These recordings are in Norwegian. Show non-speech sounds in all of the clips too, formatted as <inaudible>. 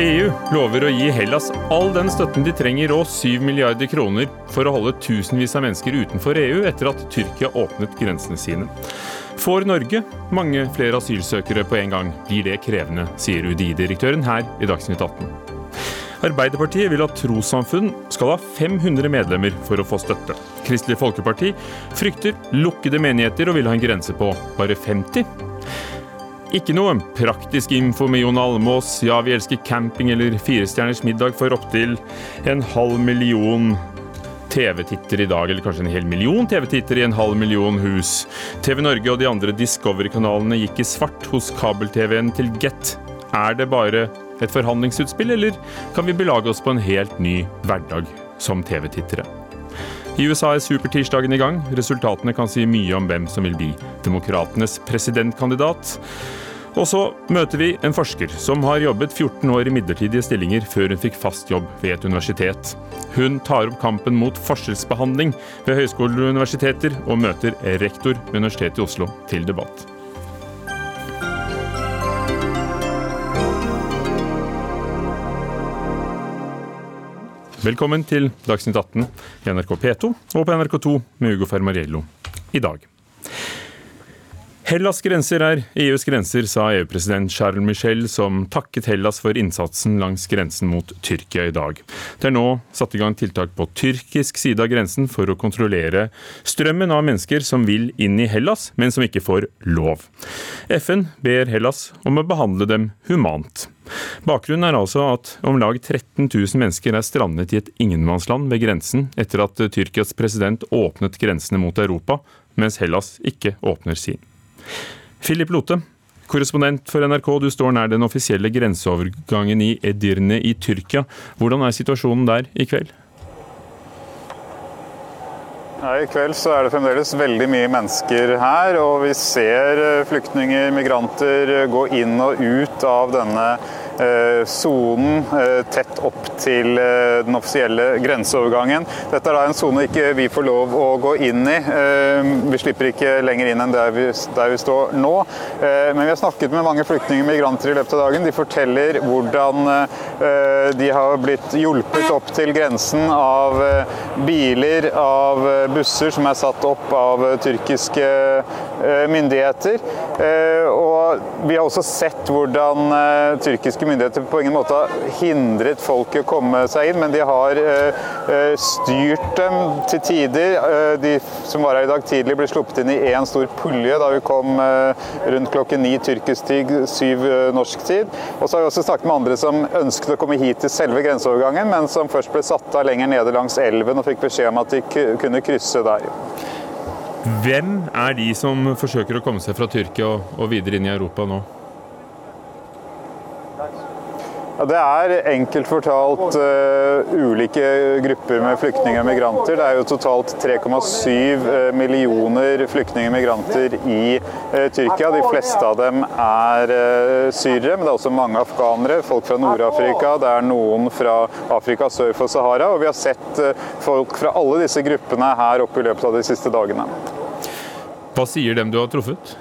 EU lover å gi Hellas all den støtten de trenger og 7 milliarder kroner for å holde tusenvis av mennesker utenfor EU etter at Tyrkia åpnet grensene sine. Får Norge mange flere asylsøkere på en gang, blir det krevende, sier UDI-direktøren her i Dagsnytt 18. Arbeiderpartiet vil at trossamfunn skal ha 500 medlemmer for å få støtte. Kristelig Folkeparti frykter lukkede menigheter og vil ha en grense på bare 50. Ikke noe praktisk info med Jon Almås, ja vi elsker camping eller firestjerners middag for opptil en halv million TV-titter i dag, eller kanskje en hel million TV-titter i en halv million hus. TV Norge og de andre Discovery-kanalene gikk i svart hos kabel-TV-en til Get. Er det bare et forhandlingsutspill, eller kan vi belage oss på en helt ny hverdag som TV-tittere? I USA er supertirsdagen i gang. Resultatene kan si mye om hvem som vil bli demokratenes presidentkandidat. Og så møter vi en forsker som har jobbet 14 år i midlertidige stillinger før hun fikk fast jobb ved et universitet. Hun tar opp kampen mot forskjellsbehandling ved høyskoler og universiteter, og møter rektor ved Universitetet i Oslo til debatt. Velkommen til Dagsnytt 18 i NRK P2 og på NRK2 med Ugo Fermariello i dag. Hellas' grenser er EUs grenser, sa EU-president Charles Michel, som takket Hellas for innsatsen langs grensen mot Tyrkia i dag. Det er nå satt i gang tiltak på tyrkisk side av grensen for å kontrollere strømmen av mennesker som vil inn i Hellas, men som ikke får lov. FN ber Hellas om å behandle dem humant. Bakgrunnen er altså at om lag 13 000 mennesker er strandet i et ingenmannsland ved grensen etter at Tyrkias president åpnet grensene mot Europa, mens Hellas ikke åpner sin. Philip Lote, korrespondent for NRK, du står nær den offisielle grenseovergangen i Edirne i Tyrkia. Hvordan er situasjonen der i kveld? I kveld så er det fremdeles veldig mye mennesker her, og vi ser eh, flyktninger, migranter, gå inn og ut av denne Eh, sonen eh, tett opp til eh, den offisielle grenseovergangen. Dette er da en sone ikke vi får lov å gå inn i. Vi slipper ikke lenger inn enn der vi, der vi står nå. Men vi har snakket med mange flyktninger og migranter i løpet av dagen. De forteller hvordan de har blitt hjulpet opp til grensen av biler, av busser som er satt opp av tyrkiske myndigheter. Og vi har også sett hvordan tyrkiske myndigheter på ingen måte har hindret folk i å komme seg inn, men de har eh, eh, styrt dem til tider. Eh, de som var her i dag tidlig, ble sluppet inn i én stor pulje da vi kom rundt klokken ni tyrkisk tid, syv norsk tid. Og så har vi også snakket med andre som ønsket å komme hit til selve grenseovergangen, men som først ble satt av lenger nede langs elven og fikk beskjed om at de kunne krysse der. Hvem er de som forsøker å komme seg fra Tyrkia og videre inn i Europa nå? Ja, det er enkelt fortalt uh, ulike grupper med flyktninger og migranter. Det er jo totalt 3,7 eh, millioner flyktninger og migranter i uh, Tyrkia. De fleste av dem er uh, syrere, men det er også mange afghanere, folk fra Nord-Afrika. Det er noen fra Afrika sør for Sahara. Og vi har sett folk fra alle disse gruppene her oppe i løpet av de siste dagene. Hva sier dem du har truffet?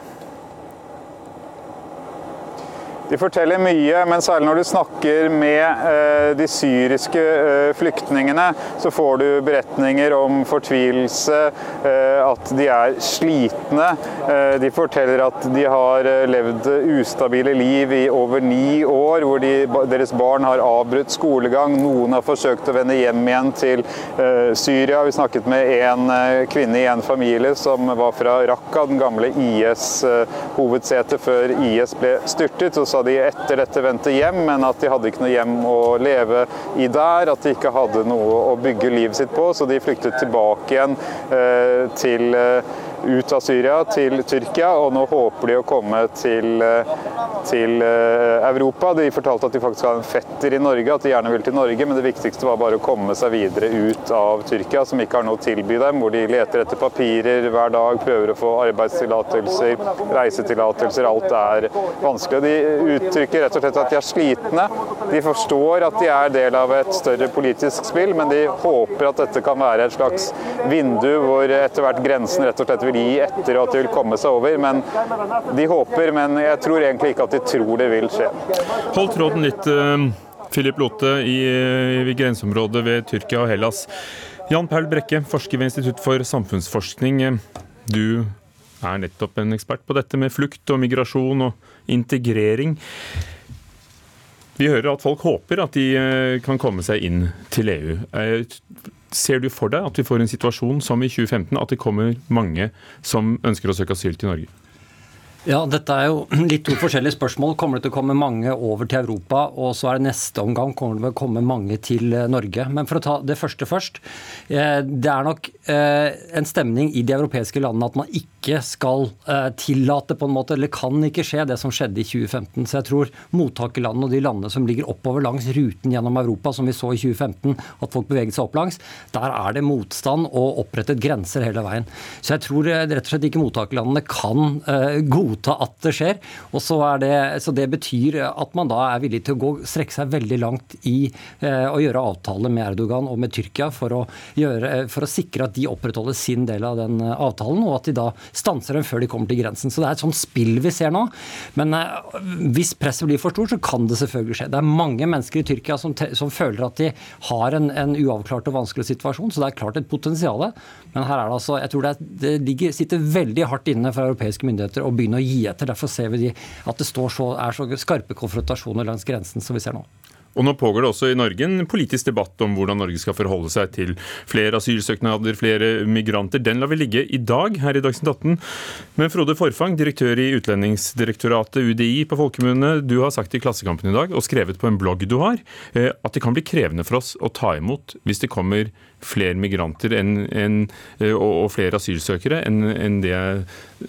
De forteller mye, men særlig når du snakker med eh, de syriske eh, flyktningene, så får du beretninger om fortvilelse, eh, at de er slitne. De forteller at de har levd ustabile liv i over ni år, hvor de, deres barn har avbrutt skolegang. Noen har forsøkt å vende hjem igjen til Syria. Vi snakket med en kvinne i en familie som var fra Raqqa, den gamle IS-hovedsetet før IS ble styrtet. og sa de etter dette vendte hjem, men at de hadde ikke noe hjem å leve i der. At de ikke hadde noe å bygge livet sitt på, så de flyktet tilbake igjen eh, til eh, ut av Syria til Tyrkia, og nå håper de å komme til, eh, til, eh, Europa. De fortalte at de faktisk har en fetter i Norge, at de gjerne vil til Norge, men det viktigste var bare å komme seg videre ut av Tyrkia, som ikke har noe å tilby dem, hvor de leter etter papirer hver dag, prøver å få arbeidstillatelser, reisetillatelser. Alt er vanskelig. De uttrykker rett og slett at de er slitne. De forstår at de er del av et større politisk spill, men de håper at dette kan være et slags vindu hvor etter hvert grensen rett og slett vil vil gi etter at de vil komme seg over. Men de håper, men jeg tror egentlig ikke at de tror det vil skje. Hold tråden litt. Eh, Philip Lote i, i grenseområdet ved Tyrkia og Hellas. Jan Paul Brekke, forsker ved Institutt for samfunnsforskning. Du er nettopp en ekspert på dette med flukt og migrasjon og integrering. Vi hører at folk håper at de eh, kan komme seg inn til EU. Ser du for deg at vi får en situasjon som i 2015, at det kommer mange som ønsker å søke asyl til Norge? Ja, dette er jo <clears throat> litt to forskjellige spørsmål. Kommer det til å komme mange over til Europa? Og så er det neste omgang kommer det til å komme mange til eh, Norge. Men for å ta det første først. Eh, det er nok eh, en stemning i de europeiske landene at man ikke skal tillate på en måte, eller kan ikke skje det som skjedde i 2015. Så jeg tror mottakerlandene og de landene som ligger oppover langs ruten gjennom Europa, som vi så i 2015, at folk beveget seg opp langs, der er det motstand og opprettet grenser hele veien. Så jeg tror rett og slett ikke mottakerlandene kan godta godta at det skjer. Og så, det, så Det betyr at man da er villig til å gå, strekke seg veldig langt i eh, å gjøre avtaler med Erdogan og med Tyrkia for å, gjøre, for å, sikre at de opprettholder sin del av den eh, avtalen, og at de da stanser dem før de kommer til grensen. Så Det er et sånt spill vi ser nå. Men eh, hvis presset blir for stort, så kan det selvfølgelig skje. Det er mange mennesker i Tyrkia som, som føler at de har en, en, uavklart og vanskelig situasjon, så det er klart et potensial. Men her er det altså, jeg tror det, er, det ligger, sitter veldig hardt inne for europeiske myndigheter å begynne å gi etter. Derfor ser vi at det så, er så skarpe konfrontasjoner langs grensen som vi ser nå. Og Nå pågår det også i Norge en politisk debatt om hvordan Norge skal forholde seg til flere asylsøknader, flere migranter. Den lar vi ligge i dag her i Dagsnytt 18. Men Frode Forfang, direktør i Utlendingsdirektoratet, UDI på folkemunne, du har sagt i Klassekampen i dag, og skrevet på en blogg du har, eh, at det kan bli krevende for oss å ta imot hvis det kommer flere migranter enn, enn, og, og, flere asylsøkere enn, enn det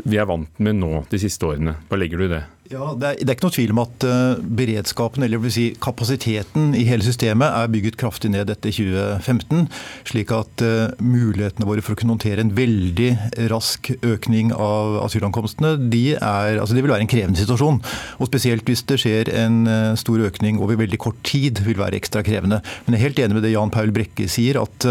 vi er vant med nå de siste årene. Hva legger du i det? Ja, det er, det er, ikke noe tvil om at uh, beredskapen, eller si kapasiteten i hele systemet er bygget kraftig ned etter 2015. Slik at uh, mulighetene våre for å kunne håndtere en veldig rask økning av asylankomstene, de, er, altså det vil være en krevende situasjon. Og Spesielt hvis det skjer en uh, stor økning over veldig kort tid, vil være ekstra krevende. Men jeg er helt enig med det Jan Paul Brekke sier, at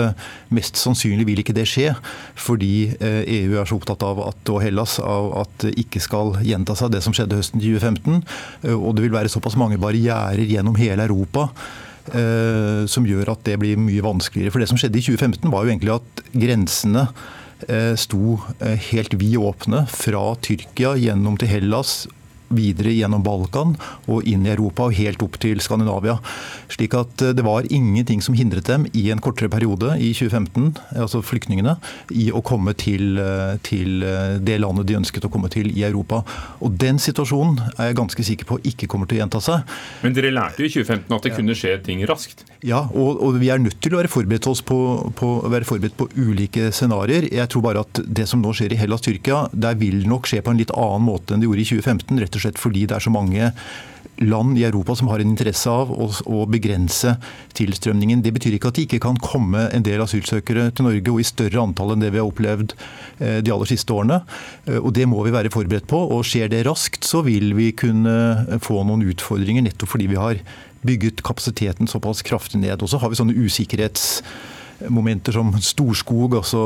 mest sannsynlig vil ikke det skje. Fordi EU er så opptatt av at, og Hellas av at det ikke skal gjenta seg det som skjedde høsten 2015 2015. Eh, og det vil være såpass mange barrierer gjennom hele Europa eh, som gjør at det blir mye vanskeligere. For det som skjedde i 2015 var jo egentlig at grensene eh, sto helt vid åpne fra Tyrkia gjennom til Hellas videre gjennom Balkan og inn i Europa og helt opp til Skandinavia. Slik at eh, det var ingenting som hindret dem i en kortere periode i 2015, altså flyktningene, i å komme til, eh, til eh, det landet de ønsket å komme til i Europa. Og den situasjonen er jeg ganske sikker på ikke kommer til å gjenta seg. Men dere lærte jo i 2015 at det kunne skje ting raskt? Ja, og, og vi er nødt til å være forberedt, oss på, på, være forberedt på ulike scenarioer. Jeg tror bare at det som nå skjer i Hellas Tyrkia, der vil nok skje på en litt annen måte enn det gjorde i 2015. rett og slett fordi det er så mange land i Europa som har en interesse av å, begrense tilstrømningen. Det betyr ikke at det ikke kan komme en del asylsøkere til Norge, og i større antall enn det vi har opplevd eh, de aller siste årene. Eh, og Det må vi være forberedt på. og Skjer det raskt, så vil vi kunne få noen utfordringer, nettopp fordi vi har bygget kapasiteten såpass kraftig ned. Og så har vi sånne usikkerhets momenter som Storskog, altså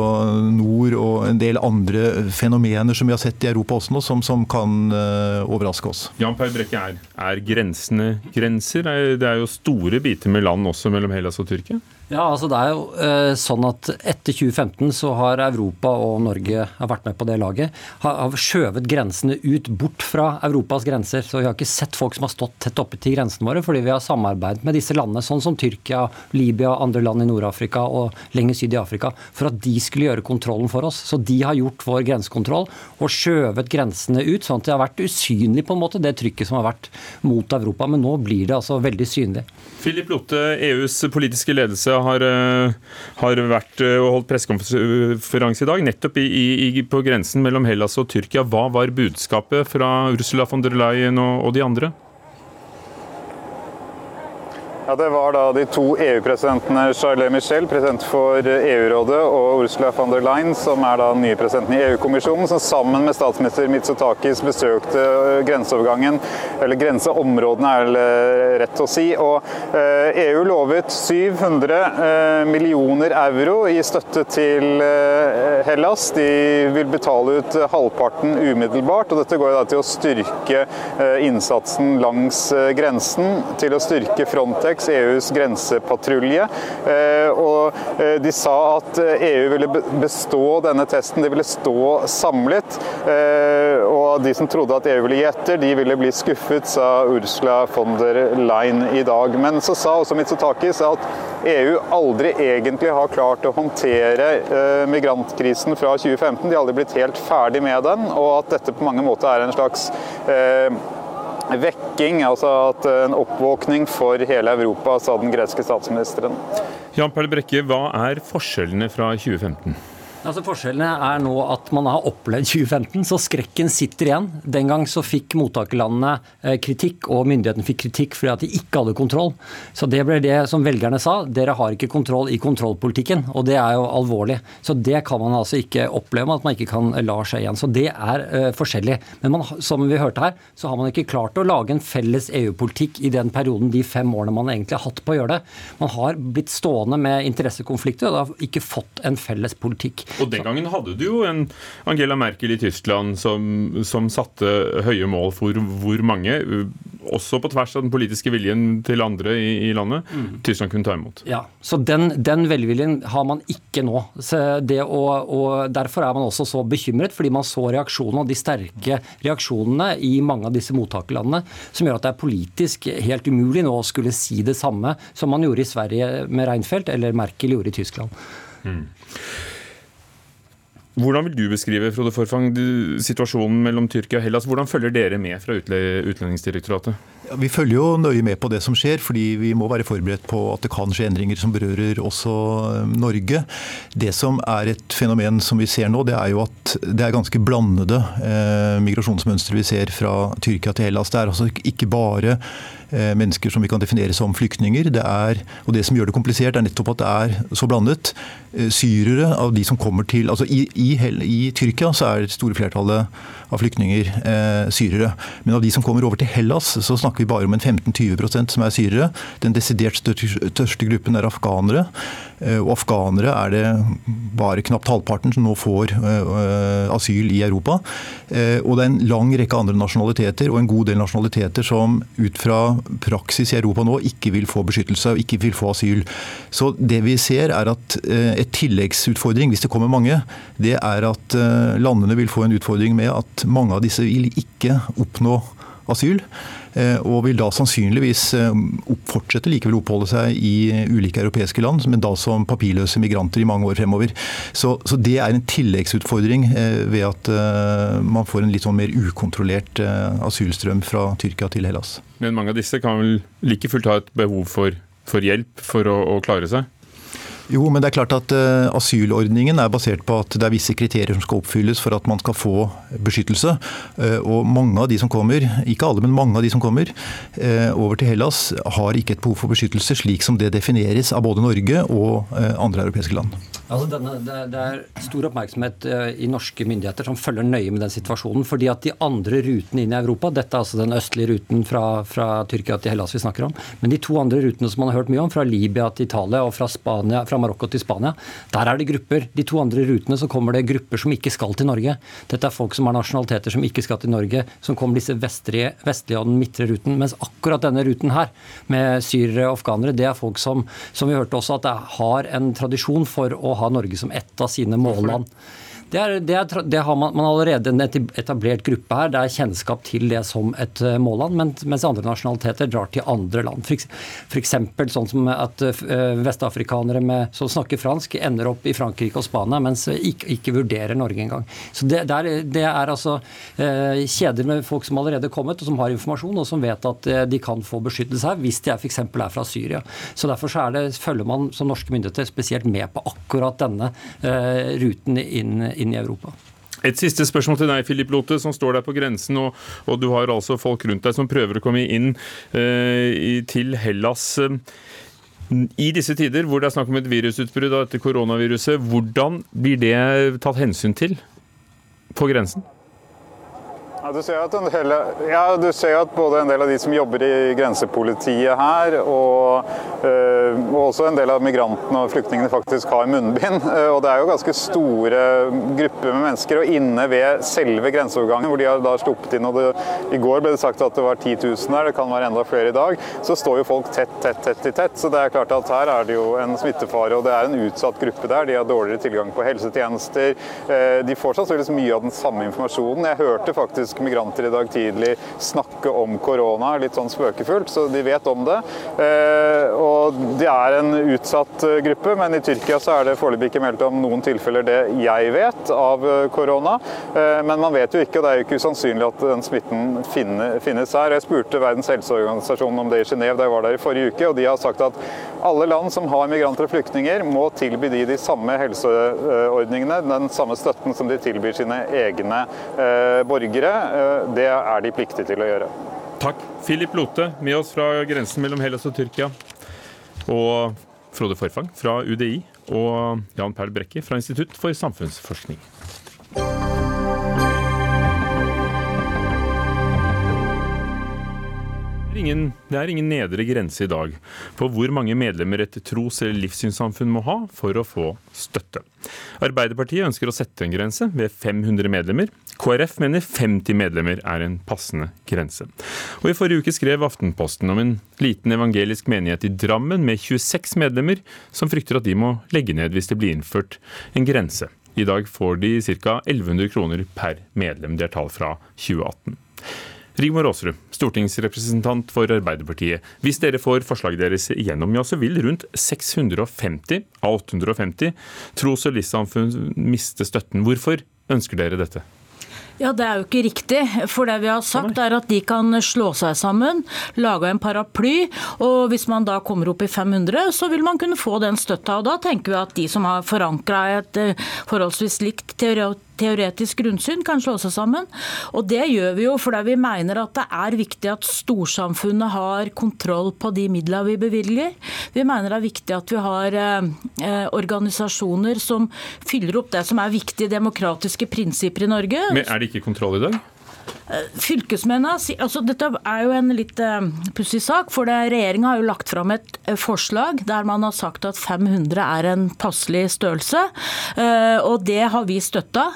nord, og en del andre fenomener som vi har sett i Europa også nå, som, som kan uh, overraske oss. Jan Per Brekke, er, er grensene grenser? Det er jo store biter med land også mellom Hellas og Tyrkia? Ja, altså det er jo eh, sånn at Etter 2015 så har Europa og Norge har vært med på det laget. Har, skjøvet grensene ut, bort fra Europas grenser. Så vi har ikke sett folk som har stått tett oppe til grensene våre, fordi vi har samarbeidet med disse landene, sånn som Tyrkia, Libya, andre land i Nord-Afrika og lenger syd i Afrika, for at de skulle gjøre kontrollen for oss. Så de har gjort vår grensekontroll og skjøvet grensene ut, sånn at det har vært usynlig på en måte, det trykket som har vært mot Europa. Men nå blir det altså veldig synlig. Philip Lotte, EUs politiske ledelse har, eh, har vært eh, og holdt pressekonferanse i dag, nettopp i, i, på grensen mellom Hellas og Tyrkia. Hva var budskapet fra Ursula von der Leyen og, og de andre? Ja, Det var da de to EU-presidentene Charles Michel, president for EU-rådet, og Ursula von der Leyen, som er da nye presidenten i EU-kommisjonen, som sammen med statsminister Mitsotakis besøkte grenseovergangen, eller grenseområdene er det rett å si. Og EU e lovet 700 eh, millioner euro i støtte til eh, Hellas. De vil betale ut halvparten umiddelbart, og dette går da til å styrke eh, innsatsen langs grensen, til å styrke Frontex Frontex, EUs grensepatrulje. Og de sa at EU ville bestå denne testen, de ville stå samlet. Og de som trodde at EU ville gi etter, de ville bli skuffet, sa Ursula von der Lein i dag. Men så sa også Mitsotakis at EU aldri egentlig har klart å håndtere migrantkrisen fra 2015. De har aldri blitt helt ferdig med den, og at dette på mange måter er en slags eh, vekking, altså at en oppvåkning for hele Europa, sa den greske statsministeren. Jan Perle Brekke, hva er forskjellene fra 2015? Altså Forskjellene er nå at man har opplevd <laughs> 2015, så skrekken sitter igjen. Den gang så fikk mottakerlandene eh, kritikk, og myndighetene fikk kritikk fordi at de ikke hadde kontroll. Så det ble det som velgerne sa, dere har ikke kontroll i kontrollpolitikken. Og det er jo alvorlig. Så det kan man altså ikke oppleve, at man ikke kan la seg igjen. Så det er uh, forskjellig. Men man, som vi hørte her, så har man ikke klart å lage en felles EU-politikk i den perioden, de fem årene man egentlig har hatt på å gjøre det. Man har blitt stående med interessekonflikter og har ikke fått en felles politikk. Og den gangen hadde du jo en Angela Merkel i Tyskland som, som satte høye mål for hvor mange, også på tvers av den politiske viljen til andre i, i landet, mm. Tyskland kunne ta imot. Ja, så den, den velviljen har man ikke nå. Å, og Derfor er man også så bekymret, fordi man så reaksjonene, og de sterke reaksjonene i mange av disse mottakerlandene, som gjør at det er politisk helt umulig nå å skulle si det samme som man gjorde i Sverige med Reinfeldt, eller Merkel gjorde i Tyskland. Mm. Hvordan vil du beskrive Frode Forfang, situasjonen mellom Tyrkia og Hellas? Hvordan følger dere med fra Utlendingsdirektoratet? Ja, vi følger jo nøye med på det som skjer, fordi vi må være forberedt på at det kan skje endringer som berører også eh, Norge. Det som er et fenomen som vi ser nå, det er jo at det er ganske blandede eh, migrasjonsmønstre vi ser fra Tyrkia til Hellas. Det er altså ikke bare eh, mennesker som vi kan definere som flyktninger. Det er, og det som gjør det komplisert, er nettopp at det er så blandet. Eh, syrere av de som kommer til altså i, i, i Tyrkia så er det store flertallet av flyktninger syrere. Men av de som kommer over til Hellas, så snakker vi bare om en 15-20% som er syrere. Den desidert største gruppen er afghanere. Eh, og afghanere er det bare knapt halvparten som nå får uh, asyl i Europa. Og det er en lang rekke andre nasjonaliteter og en god del nasjonaliteter som ut fra praksis i Europa nå ikke vil få beskyttelse og ikke vil få asyl. Så det vi ser er at et tilleggsutfordring, hvis det kommer mange, det er at landene vil få en utfordring med at mange av disse vil ikke oppnå asyl. Eh, og vil da sannsynligvis eh, fortsette likevel oppholde seg i ulike europeiske land, men da som papirløse migranter i mange år fremover. Så, så det er en tilleggsutfordring eh, ved at man får en litt sånn mer ukontrollert asylstrøm fra Tyrkia til Hellas. Men mange av disse kan vel like fullt ha et behov for, for hjelp for å, å klare seg? Jo, men det er klart at uh, Asylordningen er basert på at det er visse kriterier som skal oppfylles for at man skal få beskyttelse. Uh, og mange av de som kommer, ikke alle, men mange av de som kommer uh, over til Hellas, har ikke et behov for beskyttelse slik som det defineres av både Norge og andre europeiske land. Altså denne, det, det, er stor oppmerksomhet uh, i norske myndigheter som følger nøye med den situasjonen. fordi at de andre rutene inn i Europa, dette er altså den østlige ruten fra, fra, Tyrkia til Hellas vi snakker om, men de to andre rutene som man har hørt mye om, fra Libya til Italia og fra, Spania, fra Marokko til Spania, der er det grupper. De to andre rutene så kommer det grupper som ikke skal til Norge. Dette er folk som har nasjonaliteter som ikke skal til Norge, som kommer disse vestlige, vestlige og den midtre ruten. Mens akkurat denne ruten her, med syrere og afghanere, det er folk som, som vi hørte også, at det har en tradisjon for å ha Norge som ett av sine målland. Det, er, det, er, det har man, man har allerede en etablert gruppe her. Det er kjennskap til det som et eh, målland, mens andre nasjonaliteter drar til andre land. F.eks. sånn som at eh, vestafrikanere med, som snakker fransk, ender opp i Frankrike og Spania, mens ikke, ikke vurderer Norge engang. Så det, det, er, det er altså eh, kjeder med folk som allerede er kommet, og som har informasjon, og som vet at de kan få beskyttelse her, hvis de f.eks. er fra Syria. Så Derfor så det, følger man som norske myndigheter spesielt med på akkurat denne ruten inn inn i Europa. Et siste spørsmål til deg, Filip Lote, som står der på grensen. Og, og, du har altså folk rundt deg som prøver å komme inn eh, til Hellas. I disse tider hvor det er snakk om et virusutbrudd av dette koronaviruset, hvordan blir det tatt hensyn til på grensen? Ja, du ser, del, ja, du ser at både en del av de som jobber i grensepolitiet her, og, øh, og, også en del av migrantene og flyktningene faktisk har munnbind. <laughs> Eh, og Det er jo ganske store grupper med mennesker. Og inne ved selve grenseovergangen, hvor de har da sluppet inn og det, I går ble det sagt at det var 10 000 her, det kan være enda flere i dag. Så står jo folk tett, tett, tett i tett. Så det er klart at her er det jo en smittefare, og det er en utsatt gruppe der. De har dårligere tilgang på helsetjenester. De får sannsynligvis mye av den samme informasjonen. Jeg hørte faktisk faktisk migranter i dag tidlig snakke om korona, litt sånn spøkefullt, så de vet om det. Eh, og det er en utsatt eh, gruppe, men i Tyrkia så er det foreløpig ikke meldt om noen tilfeller det jeg vet av eh, korona. Men man vet jo ikke, og det er jo ikke usannsynlig at den smitten finnes her. Jeg spurte Verdens helseorganisasjon om det i Genéve da jeg var der i forrige uke, og de har sagt at alle land som har migranter og flyktninger, må tilby de de samme helseordningene, den samme støtten som de tilbyr sine egne borgere. Eh, det er de pliktige til å gjøre. Takk. Philip Lote med oss fra grensen mellom Hellas og Tyrkia. Og Frode Forfang fra UDI og Jan Perl Brekke fra Institutt for samfunnsforskning. Ingen, det er ingen nedre grense i dag på hvor mange medlemmer et tros- eller livssynssamfunn må ha for å få støtte. Arbeiderpartiet ønsker å sette en grense ved 500 medlemmer. KrF mener 50 medlemmer er en passende grense. Og I forrige uke skrev Aftenposten om en liten evangelisk menighet i Drammen med 26 medlemmer, som frykter at de må legge ned hvis det blir innført en grense. I dag får de ca. 1100 kroner per medlem. Det er tall fra 2018. Rigmor Aasrud, stortingsrepresentant for Arbeiderpartiet. Hvis dere får forslaget deres igjennom, ja, så vil rundt 650 av 850 tros- og livssamfunn miste støtten. Hvorfor ønsker dere dette? Ja, Det er jo ikke riktig. For det vi har sagt er at de kan slå seg sammen, lage en paraply. og Hvis man da kommer opp i 500, så vil man kunne få den støtta. og Da tenker vi at de som har forankra et eh, forholdsvis likt teoretisk grunnsyn kan slå seg sammen. Og det gjør vi jo fordi vi mener at det er viktig at storsamfunnet har kontroll på de midlene vi bevilger. Vi mener det er viktig at vi har eh, eh, organisasjoner som fyller opp det som er viktige demokratiske prinsipper i Norge. Men Er det ikke kontroll i dag? Eh, fylkesmennene, altså Dette er jo en litt uh, pussig sak. for Regjeringa har jo lagt fram et uh, forslag der man har sagt at 500 er en passelig størrelse. Og Det har vi støtta.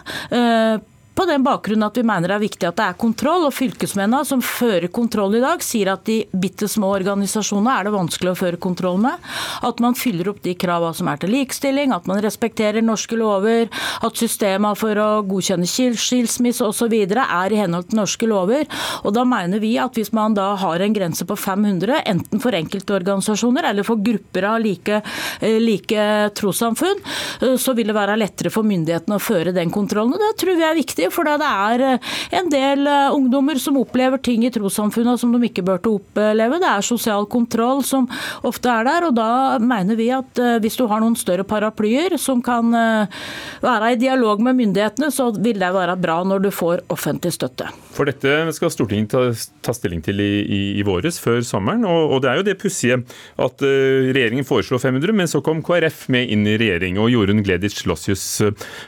På den bakgrunn at vi mener det er viktig at det er kontroll. Og fylkesmennene som fører kontroll i dag, sier at de bitte små organisasjonene er det vanskelig å føre kontroll med. At man fyller opp de kravene som er til likestilling, at man respekterer norske lover, at systemet for å godkjenne skilsmisse osv. er i henhold til norske lover. Og da mener vi at hvis man da har en grense på 500, enten for enkeltorganisasjoner eller for grupper av like, eh, like trossamfunn, eh, så vil det være lettere for myndighetene å føre den kontrollen. og Det tror vi er viktig for det er eh, en del eh, ungdommer som opplever ting i trossamfunnet som de ikke burde oppleve. Det er sosial kontroll som ofte er der. og Da mener vi at eh, hvis du har noen større paraplyer som kan være i dialog med myndighetene, så vil det være bra når du får offentlig støtte. For dette skal Stortinget ta, ta stilling til i, i, i, våres, før sommeren. Og, og det er jo det pussige at uh, regjeringen foreslo 500, men så kom KrF med inn i regjering. Og Jorunn Gleditsch Lossius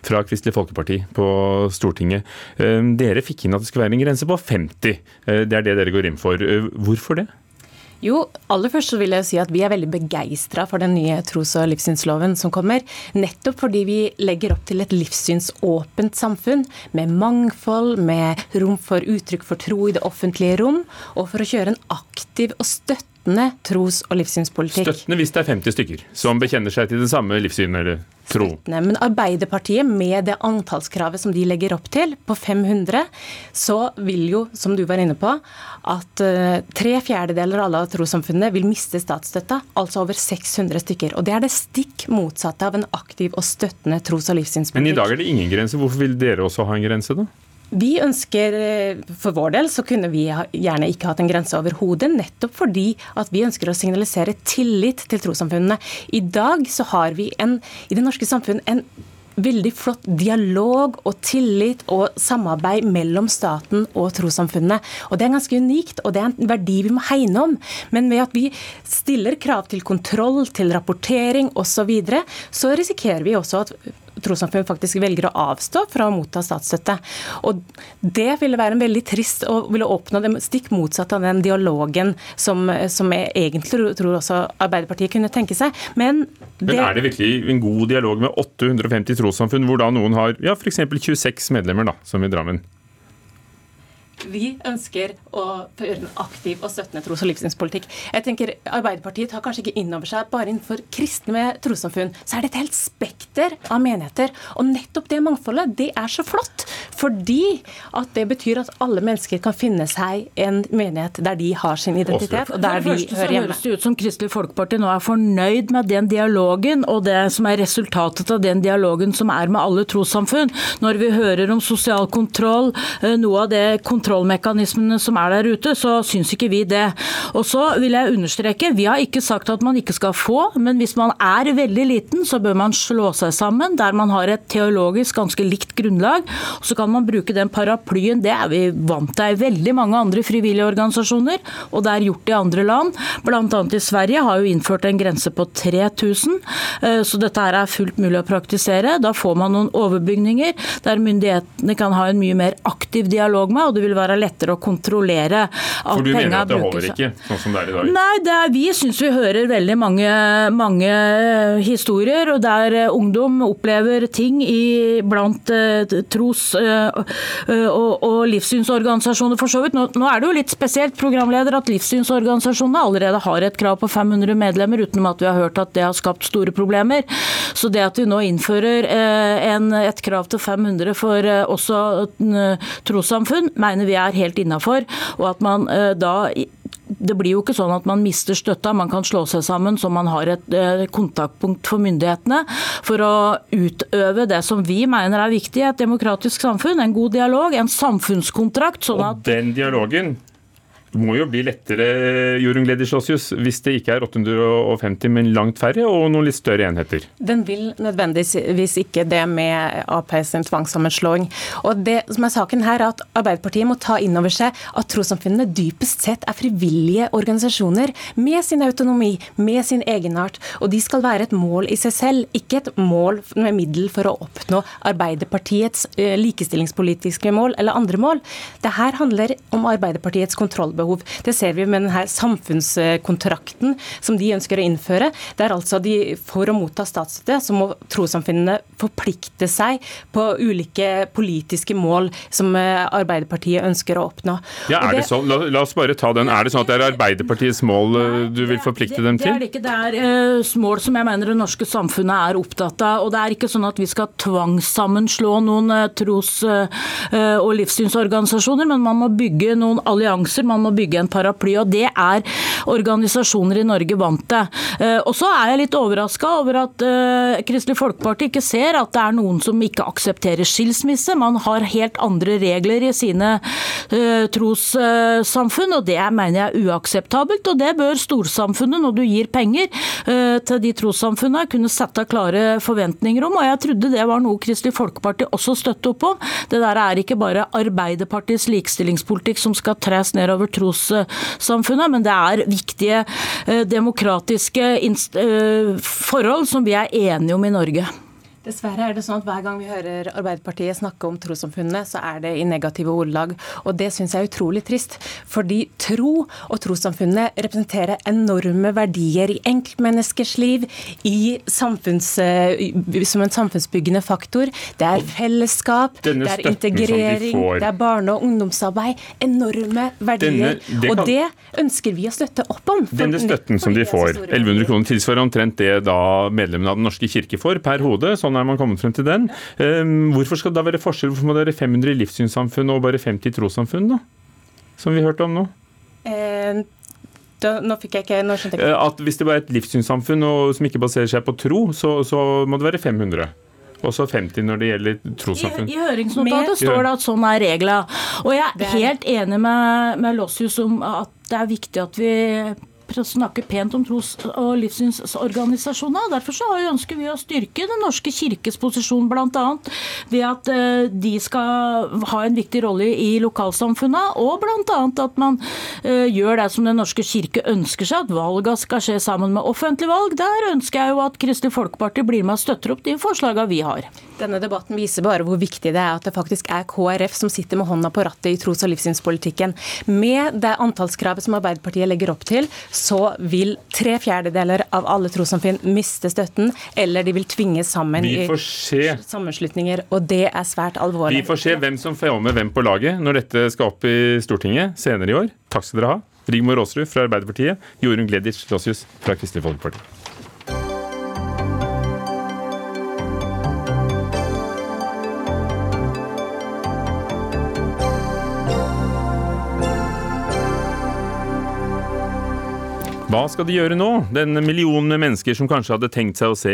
fra Kristelig Folkeparti på Stortinget Stortinget. Eh, dere fikk inn at det skulle være en grense på 50. Eh, det er det dere går inn for. Eh, hvorfor det? Jo, aller først så vil jeg si at vi er veldig begeistra for den nye tros- og livssynsloven som kommer. Nettopp fordi vi legger opp til et livssynsåpent samfunn med mangfold, med rom for uttrykk for tro i det offentlige rom, og for å kjøre en aktiv og støttende tros- og livssynspolitikk. Støttende hvis det er 50 stykker som bekjenner seg til den samme livssyn eller tro? Støttende, men Arbeiderpartiet, med det antallskravet som de legger opp til, på 500, så vil jo, som du var inne på, at uh, tre fjerdedeler av alle trossamfunnene vil miste statsstøtta, altså over 600 stykker. Og Det er det stikk motsatte av en aktiv og støttende tros- og livssynspolitikk. Men i dag er det ingen grense. Hvorfor vil dere også ha en grense, da? Vi ønsker, eh, For vår del så kunne vi gjerne ikke hatt en grense overhodet, nettopp fordi at vi ønsker å signalisere tillit til trossamfunnene. I dag så har vi en, i det norske samfunn en veldig flott dialog og tillit og samarbeid mellom staten og trossamfunnene. Og Det er ganske unikt, og det er en verdi vi må hegne om. Men ved at vi stiller krav til kontroll, til rapportering osv., så, så risikerer vi også at trossamfunn faktisk velger å avstå fra å motta statsstøtte. Og Det ville være en veldig trist og ville åpne det stikk motsatt av den dialogen som, som jeg egentlig tror også Arbeiderpartiet kunne tenke seg. Men, det, Men er det virkelig en god dialog med 850 trossamfunn, hvor da noen har ja, f.eks. 26 medlemmer, da, som i Drammen? Vi ønsker å føre en aktiv og støttende tros- og livssynspolitikk. Jeg tenker Arbeiderpartiet tar kanskje ikke inn over seg bare innenfor kristne trossamfunn, så er det et helt spekter av menigheter. Og nettopp det mangfoldet, det er så flott. Fordi at det betyr at alle mennesker kan finne seg en menighet der de har sin identitet, og der de hører hjemme. høres det ut som Kristelig Folkeparti nå er fornøyd med den dialogen, og det som er resultatet av den dialogen som er med alle trossamfunn. Når vi hører om sosial kontroll, eh, noe av det kontroll kontrollmekanismene som er der ute, så syns ikke vi det. Og så vil jeg understreke, vi har ikke sagt at man ikke skal få, men hvis man er veldig liten, så bør man slå seg sammen der man har et teologisk ganske likt grunnlag. Og så kan man bruke den paraplyen, det er vi vant til i veldig mange andre frivillige organisasjoner, og det er gjort i andre land. Bl.a. i Sverige har jo innført en grense på 3000, eh, så dette her er fullt mulig å praktisere. Da får man noen overbygninger der myndighetene kan ha en mye mer aktiv dialog med, og det vil være være lettere å kontrollere For du mener at det holder ikke, sånn som det er i dag? Nei, er, vi syns vi hører veldig mange, mange, historier og der eh, ungdom opplever ting i, blant uh, tros- og, og, livssynsorganisasjoner for så vidt. Nå, nå, er det jo litt spesielt, programleder, at livssynsorganisasjonene allerede har et krav på 500 medlemmer, utenom at vi har hørt at det har skapt store problemer. Så det at vi nå innfører en, et krav til 500 for også trossamfunn, mener vi vi er helt innafor. Og at man eh, da det blir jo ikke sånn at man mister støtta, man kan slå seg sammen så man har et eh, kontaktpunkt for myndighetene for å utøve det som vi mener er viktig i et demokratisk samfunn. En god dialog, en samfunnskontrakt. Sånn at og den dialogen det må jo bli lettere Jorunn Gledisjåsius, hvis det ikke er 850, men langt færre og noen litt større enheter? Den vil nødvendigvis ikke det med Ap sin tvangssammenslåing. Og det som er saken her, er at Arbeiderpartiet må ta inn over seg at trossamfunnene dypest sett er frivillige organisasjoner med sin autonomi, med sin egenart. Og de skal være et mål i seg selv, ikke et mål med middel for å oppnå Arbeiderpartiets eh, likestillingspolitiske mål eller andre mål. Det her handler om Arbeiderpartiets kontrollbehov behov. Det ser vi med denne samfunnskontrakten som de ønsker å innføre. Det er altså de, For å motta statsstøtte så må trossamfunnene forplikte seg på ulike politiske mål som eh, Arbeiderpartiet ønsker å oppnå. Ja, er det, det sånn? La, la, oss bare ta den. Er det sånn at det er Arbeiderpartiets mål eh, du vil forplikte dem til? Det er det ikke. Det er uh, mål som jeg mener det norske samfunnet er opptatt av. Og det er ikke sånn at vi skal tvangssammenslå noen uh, tros- uh, og livssynsorganisasjoner, men man må bygge noen allianser. Man må bygge en paraply. og Det er organisasjoner i Norge vant til. Eh, og så er jeg litt overraska over at uh, Kristelig Folkeparti ikke ser at det er noen som ikke aksepterer skilsmisse. Man har helt andre regler i sine uh, trossamfunn, og det mener jeg er uakseptabelt. Og det bør storsamfunnet, når du gir penger til de trossamfunnene, kunne sette klare forventninger om. Og jeg trodde det var noe Kristelig Folkeparti også støtte opp om. Det der er ikke bare Arbeiderpartiets likestillingspolitikk som skal tres nedover trossamfunnet, men det er viktige eh, demokratiske eh, forhold som vi er enige om i Norge. Dessverre er det sånn at hver gang vi hører Arbeiderpartiet snakke om trossamfunnene, så er det i negative ordelag. Og det syns jeg er utrolig trist. Fordi tro og trossamfunnene representerer enorme verdier i enkeltmenneskers liv, i samfunns, eh, som en samfunnsbyggende faktor. Det er fellesskap, det er integrering, de det er barne- og ungdomsarbeid. Enorme verdier. Denne, det kan... Og det ønsker vi å støtte opp om. Denne støtten som de får, 1100 kroner, tilsvarer omtrent det da medlemmene av Den norske kirke får per hode. sånn sånn er man kommet frem til den. Ehm, hvorfor skal det da være forskjell? Hvorfor må det være 500 livssynssamfunn og bare 50 trossamfunn, da? Som vi hørte om nå? Eh, da, nå fikk jeg ikke, nå skjønte jeg ikke. Eh, at Hvis det bare er et livssynssamfunn og, som ikke baserer seg på tro, så, så må det være 500. Også 50 når det gjelder trossamfunn. I, I, høringsnotatet står det at sånn er regla. Og jeg er helt enig med, med Lossius om at det er viktig at vi snakke pent om tros- og livssynsorganisasjonene. Derfor så ønsker vi å styrke Den norske kirkes posisjon, bl.a. ved at eh, de skal ha en viktig rolle i lokalsamfunnet, og bl.a. at man eh, gjør det som Den norske kirke ønsker seg, at valgene skal skje sammen med offentlig valg. Der ønsker jeg jo at Kristelig Folkeparti blir med og støtter opp de forslagene vi har. Denne debatten viser bare hvor viktig det er at det faktisk er KrF som sitter med hånda på rattet i tros- og livssynspolitikken. Med det antallskravet som Arbeiderpartiet legger opp til, så vil tre fjerdedeler av alle trossamfunn miste støtten, eller de vil tvinges sammen i sammenslutninger, og det er svært alvorlig. Vi får se hvem som får med hvem på laget når dette skal opp i Stortinget senere i år. Takk skal dere ha. Rigmor Aasrud fra Arbeiderpartiet, Jorunn Gleditsch Lossius fra Kristelig Folkeparti. Hva skal de gjøre nå? Den millionen mennesker som kanskje hadde tenkt seg å se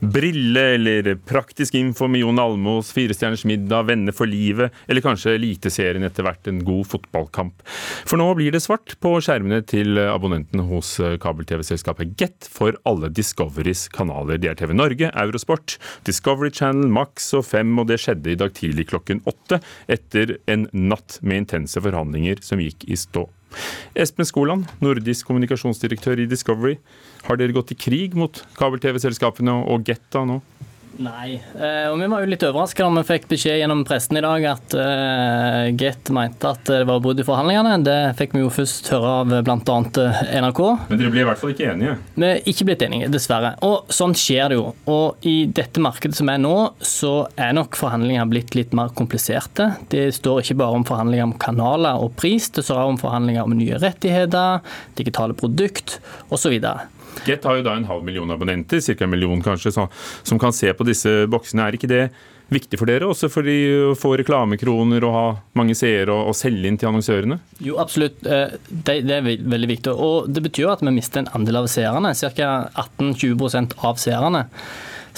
Brille eller Praktisk info med Jon Almås, Firestjerners middag, Venner for livet, eller kanskje Eliteserien etter hvert, en god fotballkamp. For nå blir det svart på skjermene til abonnentene hos kabel-TV-selskapet Get for alle Discoverys kanaler. Det er TV Norge, Eurosport, Discovery Channel, Max og Fem, og det skjedde i dag tidlig klokken åtte, etter en natt med intense forhandlinger som gikk i stå. Espen Skoland, nordisk kommunikasjonsdirektør i Discovery. Har dere gått i krig mot kabel-TV-selskapene og Getta nå? Nei, eh, og vi var jo litt overraska da vi fikk beskjed gjennom pressen i dag at eh, Get mente at det var brudd i forhandlingene. Det fikk vi jo først høre av bl.a. NRK. Men dere ble i hvert fall ikke enige? Vi er ikke blitt enige, dessverre. Og sånn skjer det jo. Og i dette markedet som er nå, så er nok forhandlingene blitt litt mer kompliserte. Det står ikke bare om forhandlinger om kanaler og pris, det står også om forhandlinger om nye rettigheter, digitale produkt osv. Get har jo da en halv million abonnenter, ca. en million kanskje, så, som kan se på disse boksene. Er ikke det viktig for dere, også for å få reklamekroner og ha mange seere og, og selge inn til annonsørene? Jo, absolutt. Eh, Det, det er veldig viktig. Og det betyr at vi mister en andel av seerne. Ca. 18-20 av seerne.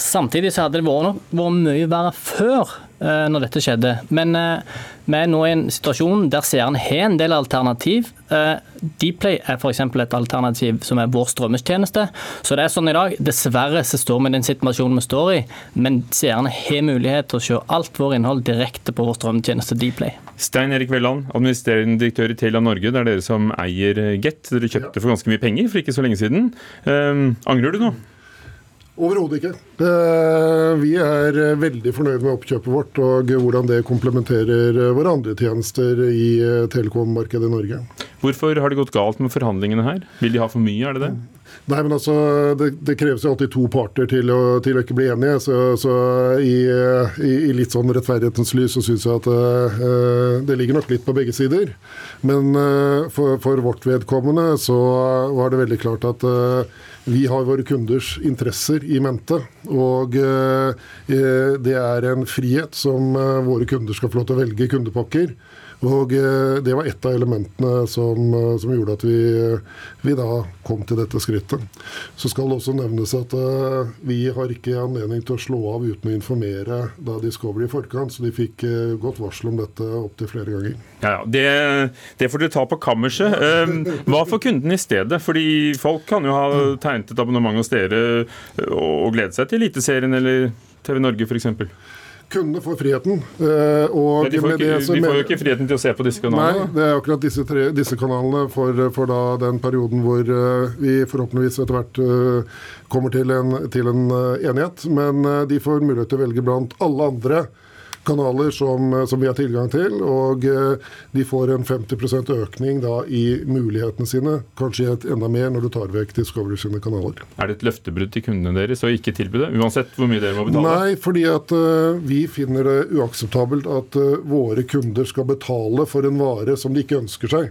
Samtidig så hadde det vært, vært mye verre før når dette skjedde. Men eh, vi er nå i en situasjon der seerne har en del alternativ. Eh, Dplay er f.eks. et alternativ som er vår strømmetjeneste. Så det er sånn i dag, dessverre så står vi i den situasjonen vi står i, men seerne har mulighet til å se alt vår innhold direkte på vår strømmetjeneste Dplay. Stein Erik Velland, administrerende direktør i Telia Norge. Det er dere som eier Get. Dere kjøpte for ganske mye penger for ikke så lenge siden. Um, angrer du nå? Overhodet ikke. Eh, Vi er eh, veldig fornøyd med oppkjøpet vårt og hvordan det komplementerer eh, våre andre tjenester i telekommarkedet i Norge. Hvorfor har det gått galt med forhandlingene her? Vil de ha for mye, er det det? Nei, men altså, Det, det kreves jo alltid to parter til å, til å ikke bli enige. Så, så i, i, i litt sånn rettferdighetens lys så syns jeg at uh, det ligger nok litt på begge sider. Men uh, for, for vårt vedkommende så var det veldig klart at eh, vi har våre kunders interesser i mente. Og eh, eh, det er en frihet som eh, våre kunder skal få lov til å velge kundepakker. Og eh, Det var ett av elementene som, eh, som gjorde at vi, vi da kom til dette skrittet. Så skal det også nevnes at eh, vi har ikke anledning til å slå av uten å informere da Discovery i forkant, så de fikk eh, godt varsel om dette opptil flere ganger. Ja, ja. Det, det får dere ta på kammerset. Um, hva får kunden i stedet? Fordi folk kan jo ha tegnet et abonnement hos dere og glede seg til Eliteserien eller TV Norge f.eks. Kundene får friheten. eh, Og De, får ikke- de får jo ikke friheten til å se på disse kanalene? Nei, det er akkurat disse, tre, disse kanalene for, for da den perioden hvor eh, vi forhåpentligvis etter hvert eh, kommer til en, til en enighet. Men de får mulighet til å velge blant alle andre kanaler som, eh, som vi har tilgang til. Og eh, de får en 50% økning da i mulighetene sine. Kanskje et enda mer når du tar vekk Discovery sine kanaler. Er det et løftebrudd til kundene deres å ikke tilby det? Uansett hvor mye dere må betale? Nei, fordi at eh, vi finner det uakseptabelt at våre kunder skal betale for en vare som de ikke ønsker seg.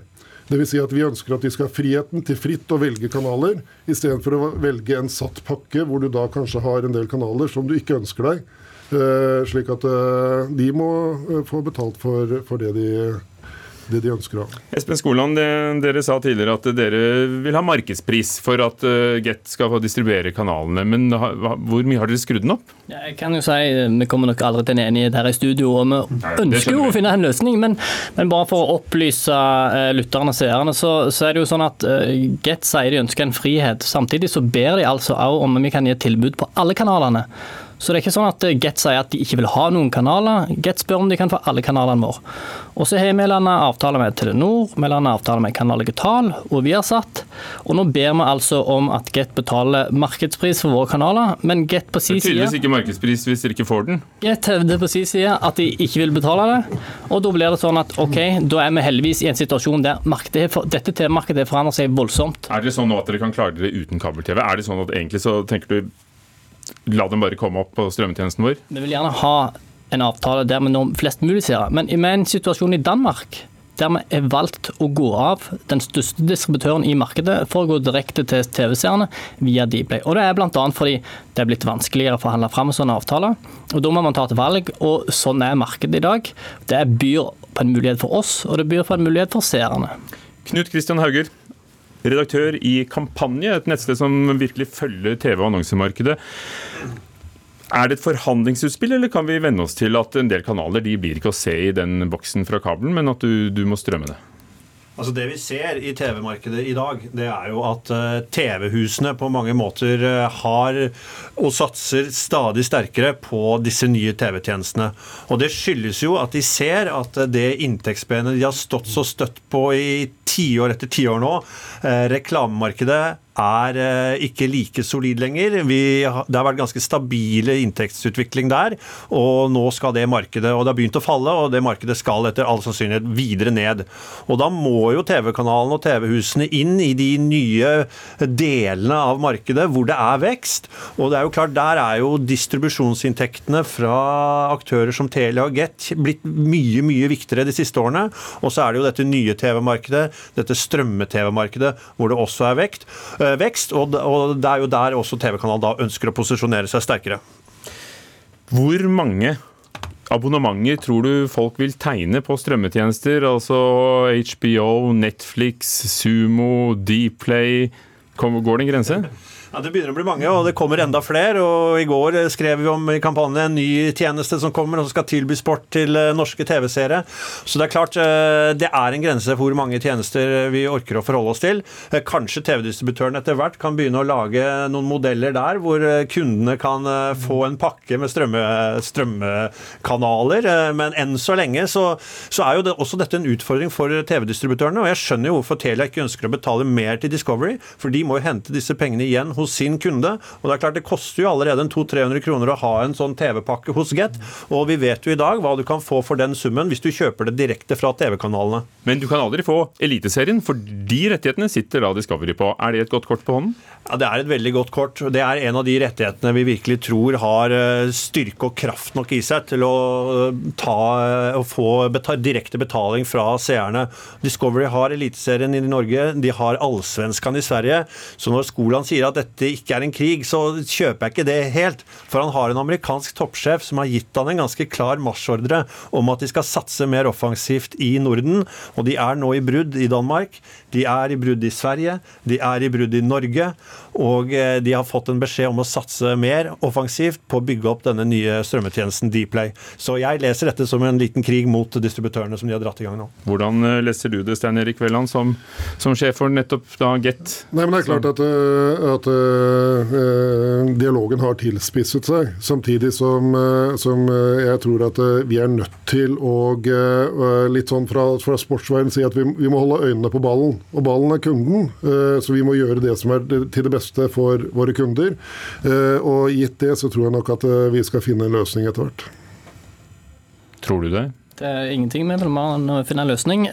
Det vil si at Vi ønsker at de skal ha friheten til fritt å velge kanaler, istedenfor å velge en satt pakke hvor du da kanskje har en del kanaler som du ikke ønsker deg. Eh, slik at eh, de må eh, få betalt for, for det de det de ønsker å. Espen Skoland, dere sa tidligere at dere vil ha markedspris for at Get skal få distribuere kanalene. Men hvor mye har dere skrudd den opp? Jeg kan jo si Vi kommer nok aldri til en enighet her i studio, og vi ønsker jo å finne en løsning. Men, men bare for å opplyse uh, lytterne og seerne, så, så, er det jo sånn at uh, Get sier de ønsker en frihet. Samtidig så ber de altså òg om vi kan gi et tilbud på alle kanalene. Så det er ikke sånn at Get sier at de ikke vil ha noen kanaler. Get spør om de kan få alle kanalene våre. Og så har vi landet avtale med Telenor, vi landet avtale med Kanal Digital og Viasat. Og nå ber vi altså om at Get betaler markedspris for våre kanaler, men Get på sin side Tydeligvis ikke markedspris hvis dere ikke får den? Get hevder på sin side at de ikke vil betale det. Og da blir det sånn at OK, da er vi heldigvis i en situasjon der markedet, dette TV-markedet forandrer seg voldsomt. Er det sånn nå at dere kan klare dere uten kabel-TV? Er det sånn at egentlig så tenker du la dem bare komme opp på strømmetjenesten vår? Vi vil gjerne ha en avtale der vi når flest mulig seere. Men med en situasjon i Danmark der vi er valgt å gå av den største distributøren i markedet for å gå direkte til TV-seerne via Dplay. Og Det er bl.a. fordi det er blitt vanskeligere å forhandle fram sånne avtaler. Og Da må man ta et valg, og sånn er markedet i dag. Det byr på en mulighet for oss, og det byr på en mulighet for seerne. Knut Kristian Hauger, redaktør i Kampanje, et nettsted som virkelig følger TV- og annonsemarkedet. Er det et forhandlingsutspill, eller kan vi venne oss til at en del kanaler de blir ikke å se i den boksen fra kabelen, men at du, du må strømme det? Altså Det vi ser i TV-markedet i dag, det er jo at uh, TV-husene på mange måter uh, har og satser stadig sterkere på disse nye TV-tjenestene. Og Det skyldes jo at de ser at uh, det inntektsbenet de har stått så støtt på i tiår etter tiår nå, reklamemarkedet er eh, ikke like solid lenger. Vi, det har vært ganske stabile inntektsutvikling der, og nå skal det markedet Og det har begynt å falle, og det markedet skal etter all sannsynlighet videre ned. Og da må jo TV-kanalene og TV-husene inn i de nye delene av markedet hvor det er vekst. Og det er jo klart, der er jo distribusjonsinntektene fra aktører som Telia og Get blitt mye, mye viktigere de siste årene. Og så er det jo dette nye TV-markedet, dette strømme-TV-markedet, hvor det også er vekt. Vekst, og det er jo der også TV-kanalen da ønsker å posisjonere seg sterkere. Hvor mange abonnementer tror du folk vil tegne på strømmetjenester? Altså HBO, Netflix, Sumo, Dplay. Går det en grense? Ja, Det begynner å bli mange, og det kommer enda flere. og I går skrev vi om i kampanjen en ny tjeneste som kommer og som skal tilby sport til eh, norske TV-seere. Så det er klart eh, det er en grense for hvor mange tjenester vi orker å forholde oss til. Eh, kanskje TV-distributøren etter hvert kan begynne å lage noen modeller der hvor kundene kan få en pakke med strømme, strømmekanaler. Men enn så lenge så, så er jo det, også dette en utfordring for TV-distributørene. Og jeg skjønner jo hvorfor Telia ikke ønsker å betale mer til Discovery, for de må jo hente disse pengene igjen hos sin kunde. Og Det er klart det koster jo allerede en 200-300 kroner å ha en sånn TV-pakke hos Get. Og vi vet jo i dag hva du kan få for den summen hvis du kjøper det direkte fra TV-kanalene. Men du kan aldri få Eliteserien, for de rettighetene sitter da Discovery på. Er det et godt kort på hånden? Ja, Det er et veldig godt kort. Det er en av de rettighetene vi virkelig tror har eh, styrke og kraft nok i seg til å eh, ta og få betal, direkte betaling fra seerne. Discovery har Eliteserien i Norge, de har Allsvenskan i Sverige. Så når Skoland sier at dette ikke er en krig, så kjøper jeg ikke det helt. For han har en amerikansk toppsjef som har gitt han en ganske klar marsjordre om at de skal satse mer offensivt i Norden. Og de er nå i brudd i Danmark, de er i brudd i Sverige, de er i brudd i Norge. Og eh, de har fått en beskjed om å satse mer offensivt på å bygge opp denne nye strømmetjenesten Dplay. Så jeg leser dette som en liten krig mot distributørene som de har dratt i gang nå. Hvordan eh, leser du det, Stein Erik Velland, som, som sjef for nettopp da Get? Nei, men det er klart at, eh, at dialogen har tilspisset seg, samtidig som, uh, som jeg tror at vi er nødt til å litt sånn fra, fra sportsveien si at vi, vi, må holde øynene på ballen. Og ballen er kunden, så vi må gjøre det som er til det beste for våre kunder. Og gitt det, så tror jeg nok at vi skal finne en løsning etter hvert. Tror du det? Det er ingenting med å finne en løsning.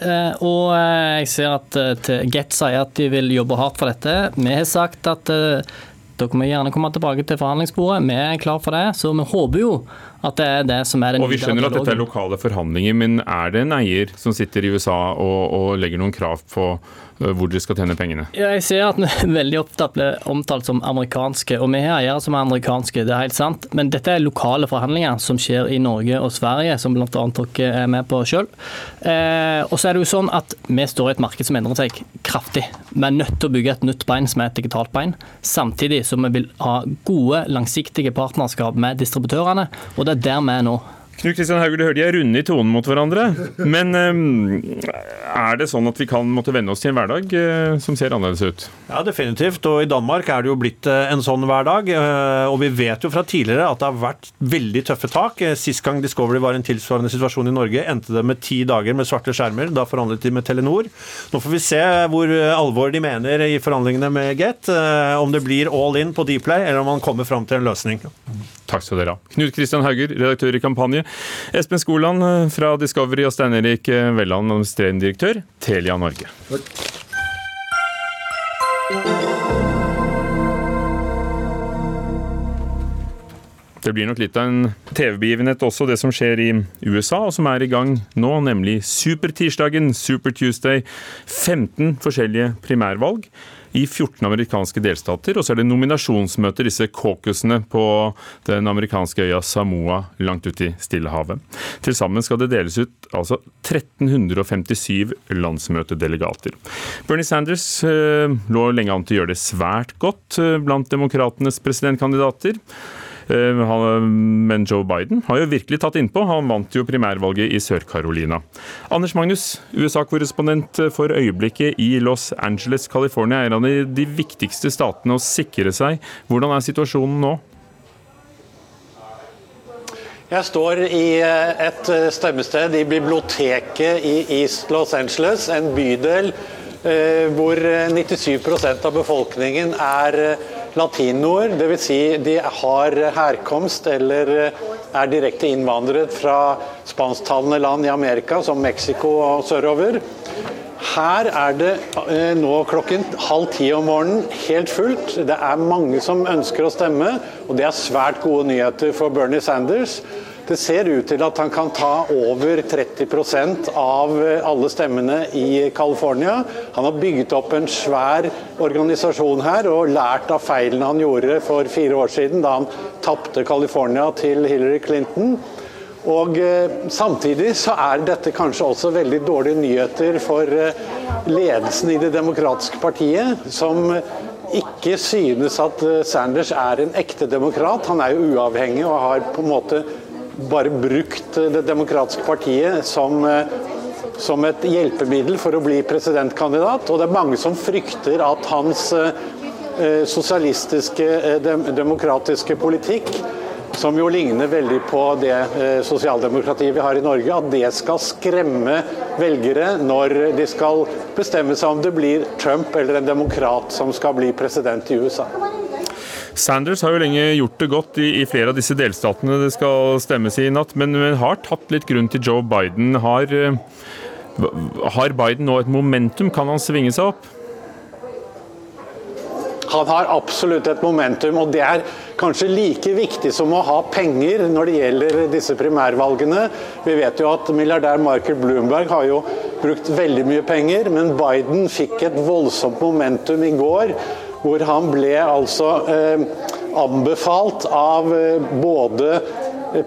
Og jeg ser at Get sier at de vil jobbe hardt for dette. Vi har sagt at dere må gjerne komme tilbake til forhandlingsbordet. Vi er klar for det. Så vi håper jo At det er det som er den Og Vi skjønner at dette er lokale forhandlinger, men er det en eier som sitter i USA og, og legger noen krav på Eh, hvor de skal tjene pengene? Jeg ser at vi <laughs> veldig ofte blir omtalt som amerikanske, og vi har eiere som er amerikanske, det er helt sant. Men dette er lokale forhandlinger som skjer i Norge og Sverige, som bl.a. dere er med på sjøl. Eh, og så er det jo sånn at vi står i et marked som endrer seg kraftig. Vi er nødt til å bygge et nytt bein som er et digitalt bein, samtidig som vi vil ha gode, langsiktige partnerskap med distributørene, og det er der vi er nå. Knut Kristian Hauge, du hørte jeg runde i tonen mot hverandre. Men um, er det sånn at vi kan måtte venne oss til en hverdag uh, som ser annerledes ut? Ja, definitivt. Og i Danmark er det jo blitt uh, en sånn hverdag. Uh, og vi vet jo fra tidligere at det har vært veldig tøffe tak. Sist gang Discovery var i en tilsvarende situasjon i Norge, endte det med ti dager med svarte skjermer. Da forhandlet de med Telenor. Nå får vi se hvor alvor de mener i forhandlingene med Get. Om det blir all in på Dplay, eller om man kommer fram til en løsning. Takk skal dere ha. Knut Kristian Hauger, redaktør i Kampanje. Espen Skoland eh, fra Discovery og Stein Erik eh, Velland, administrerende direktør, Telia Norge. Det blir nok litt av en TV-begivenhet også, det som skjer i USA, og som er i gang nå, nemlig Supertirsdagen, Super Tuesday. 15 forskjellige primærvalg i 14 amerikanske delstater. Og så er det nominasjonsmøter, disse caucusene på den amerikanske øya Samoa langt ute i Stillehavet. Til sammen skal det deles ut altså 1357 landsmøtedelegater. Bernie Sanders eh, lå lenge an til å gjøre det svært godt eh, blant demokratenes presidentkandidater. Eh, men Joe Biden har jo virkelig tatt innpå. Han vant jo primærvalget i Sør-Carolina. Anders Magnus, USA-korrespondent for øyeblikket i Los Angeles, California, er en av de viktigste statene å sikre seg. Hvordan er situasjonen nå? Jeg står i eh, et eh, stemmested i biblioteket i East Los Angeles, en bydel hvor 97% av befolkningen er latinoer, dvs. Si de har herkomst eller er direkte innvandret fra spansktalende land i Amerika, som Mexico og sørover. Her er det eh, nå klokken halv ti om morgenen helt fullt. Det er mange som ønsker å stemme, og det er svært gode nyheter for Bernie Sanders. Det ser ut til at han kan ta over 30% av alle stemmene i California. Han har bygget opp en svær organisasjon her og lært av feilene han gjorde for fire år siden, da han tapte California til Hillary Clinton. Og eh, Samtidig så er dette kanskje også veldig dårlige nyheter for eh, ledelsen i Det demokratiske partiet, som ikke synes at eh, Sanders er en ekte demokrat. Han er jo uavhengig og har på en måte bare brukt Det demokratiske partiet som, eh, som et hjelpemiddel for å bli presidentkandidat. Og det er mange som frykter at hans eh, sosialistiske, eh, demokratiske politikk som jo ligner veldig på det sosialdemokratiet vi har i Norge, at det skal skremme velgere når de skal bestemme seg om det blir Trump eller en demokrat som skal bli president i USA. Sanders har jo lenge gjort det godt i, i, flere av disse delstatene det skal stemmes i i natt, men, men har tatt litt grunn til Joe Biden. Har, eh, har Biden nå et momentum? Kan han svinge seg opp? Han har absolutt et momentum, og det er kanskje like viktig som å ha penger når det gjelder disse primærvalgene. Vi vet jo at milliardær Michael Bloomberg har jo brukt veldig mye penger, men Biden fikk et voldsomt momentum i går hvor han ble altså eh, anbefalt av eh, både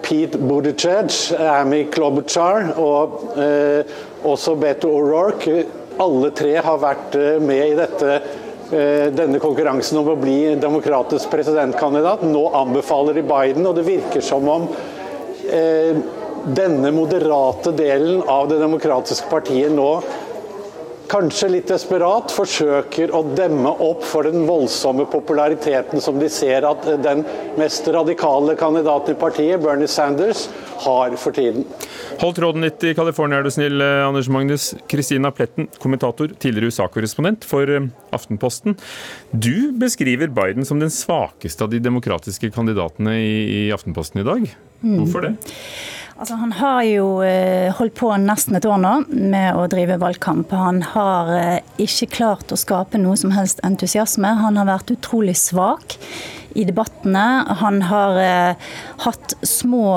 Pete Buttigieg, Amy Klobuchar og eh, også Beto O'Rourke. Alle tre har vært eh, med i dette, eh, denne konkurransen om å bli demokratisk presidentkandidat. Nå anbefaler de Biden, og det virker som om eh, denne moderate delen av det demokratiske partiet nå kanskje litt desperat, forsøker å demme opp for den voldsomme populariteten som de ser at den mest radikale kandidaten i partiet, Bernie Sanders, har for tiden. Hold tråden litt i California, er du snill, eh, Anders Magnus. Kristina Pletten, kommentator, tidligere USA-korrespondent for eh, Aftenposten. Du beskriver Biden som den svakeste av de demokratiske kandidatene i Aftenposten i dag. Mm. Hvorfor det? Altså, han har jo eh, holdt på nesten et år nå med å drive valgkamp. Han har eh, ikke klart å skape noe som helst entusiasme. Han har vært utrolig svak i debattene. Han har eh, hatt små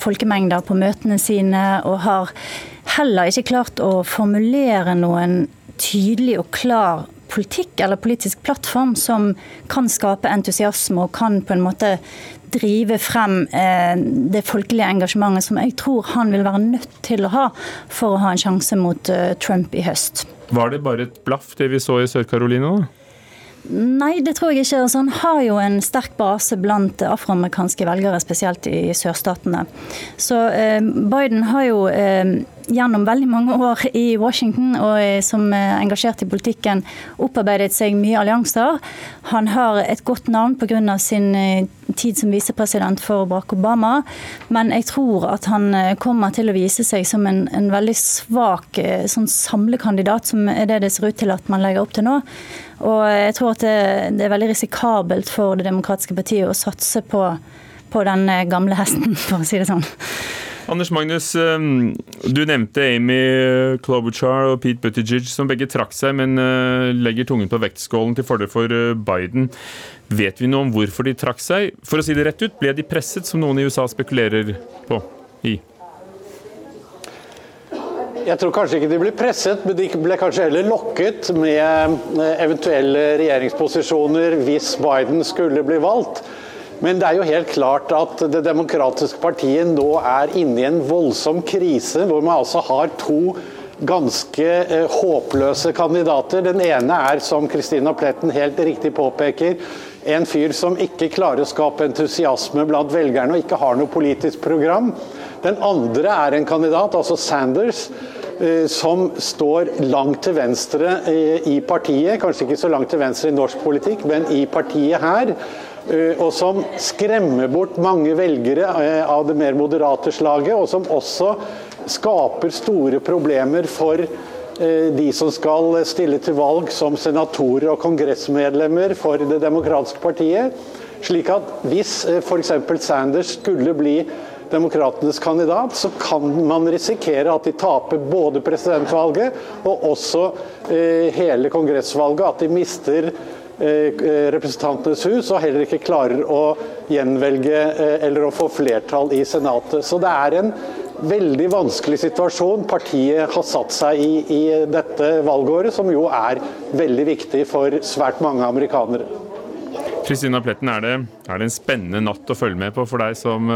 folkemengder på møtene sine, og har heller ikke klart å formulere noen tydelig og klar politikk eller politisk plattform som kan skape entusiasme og kan på en måte drive frem eh, det folkelige engasjementet som jeg tror han vil være nødt til å ha for å ha en sjanse mot eh, Trump i høst. Var det bare et blaff, det vi så i Sør-Carolina? Nei, det tror jeg ikke. Altså, han har jo en sterk base blant afroamerikanske velgere, spesielt i sørstatene. Så eh, Biden har jo eh, gjennom veldig mange år i Washington og eh, som eh, engasjert i politikken opparbeidet seg mye allianser. Han har et godt navn pga. sin eh, tid som visepresident for Barack Obama, men jeg tror at han eh, kommer til å vise seg som en, en veldig svak sånn samlekandidat, som er det det ser ut til at man legger opp til nå. Og jeg tror at det, det er veldig risikabelt for Det demokratiske partiet å satse på, på den gamle hesten, <laughs> for å si det sånn. Anders Magnus, um, du nevnte Amy Klobuchar og Pete Buttigieg, som begge trakk seg, men uh, legger tungen på vektskålen til fordel for Biden. Vet vi noe om hvorfor de trakk seg? For å si det rett ut, ble de presset, som noen i USA spekulerer på? i? Jeg tror kanskje ikke de ble presset, men de ble kanskje heller lokket med eh, eventuelle regjeringsposisjoner hvis Biden skulle bli valgt. Men det er jo helt klart at Det demokratiske partiet nå er inne i en voldsom krise, hvor man altså har to ganske eh, håpløse kandidater. Den ene er, som Kristina Pletten helt riktig påpeker, en fyr som ikke klarer å skape entusiasme blant velgerne og ikke har noe politisk program. Den andre er en kandidat, altså Sanders, som står langt til venstre eh, i partiet. Kanskje ikke så langt til venstre i norsk politikk, men i partiet her. Eh, og som skremmer bort mange velgere av det mer moderate slaget, og som også skaper store problemer for de som skal stille til valg som senatorer og kongressmedlemmer for Det demokratiske partiet. Slik at hvis f.eks. Sanders skulle bli demokratenes kandidat, så kan man risikere at de taper både presidentvalget og også eh, hele kongressvalget. At de mister eh, Representantenes hus og heller ikke klarer å gjenvelge eh, eller å få flertall i Senatet. Så det er en veldig vanskelig situasjon partiet har satt seg i i dette valgåret, som jo er veldig viktig for svært mange amerikanere. Kristina Pletten, er det, er det en spennende natt å følge med på for deg som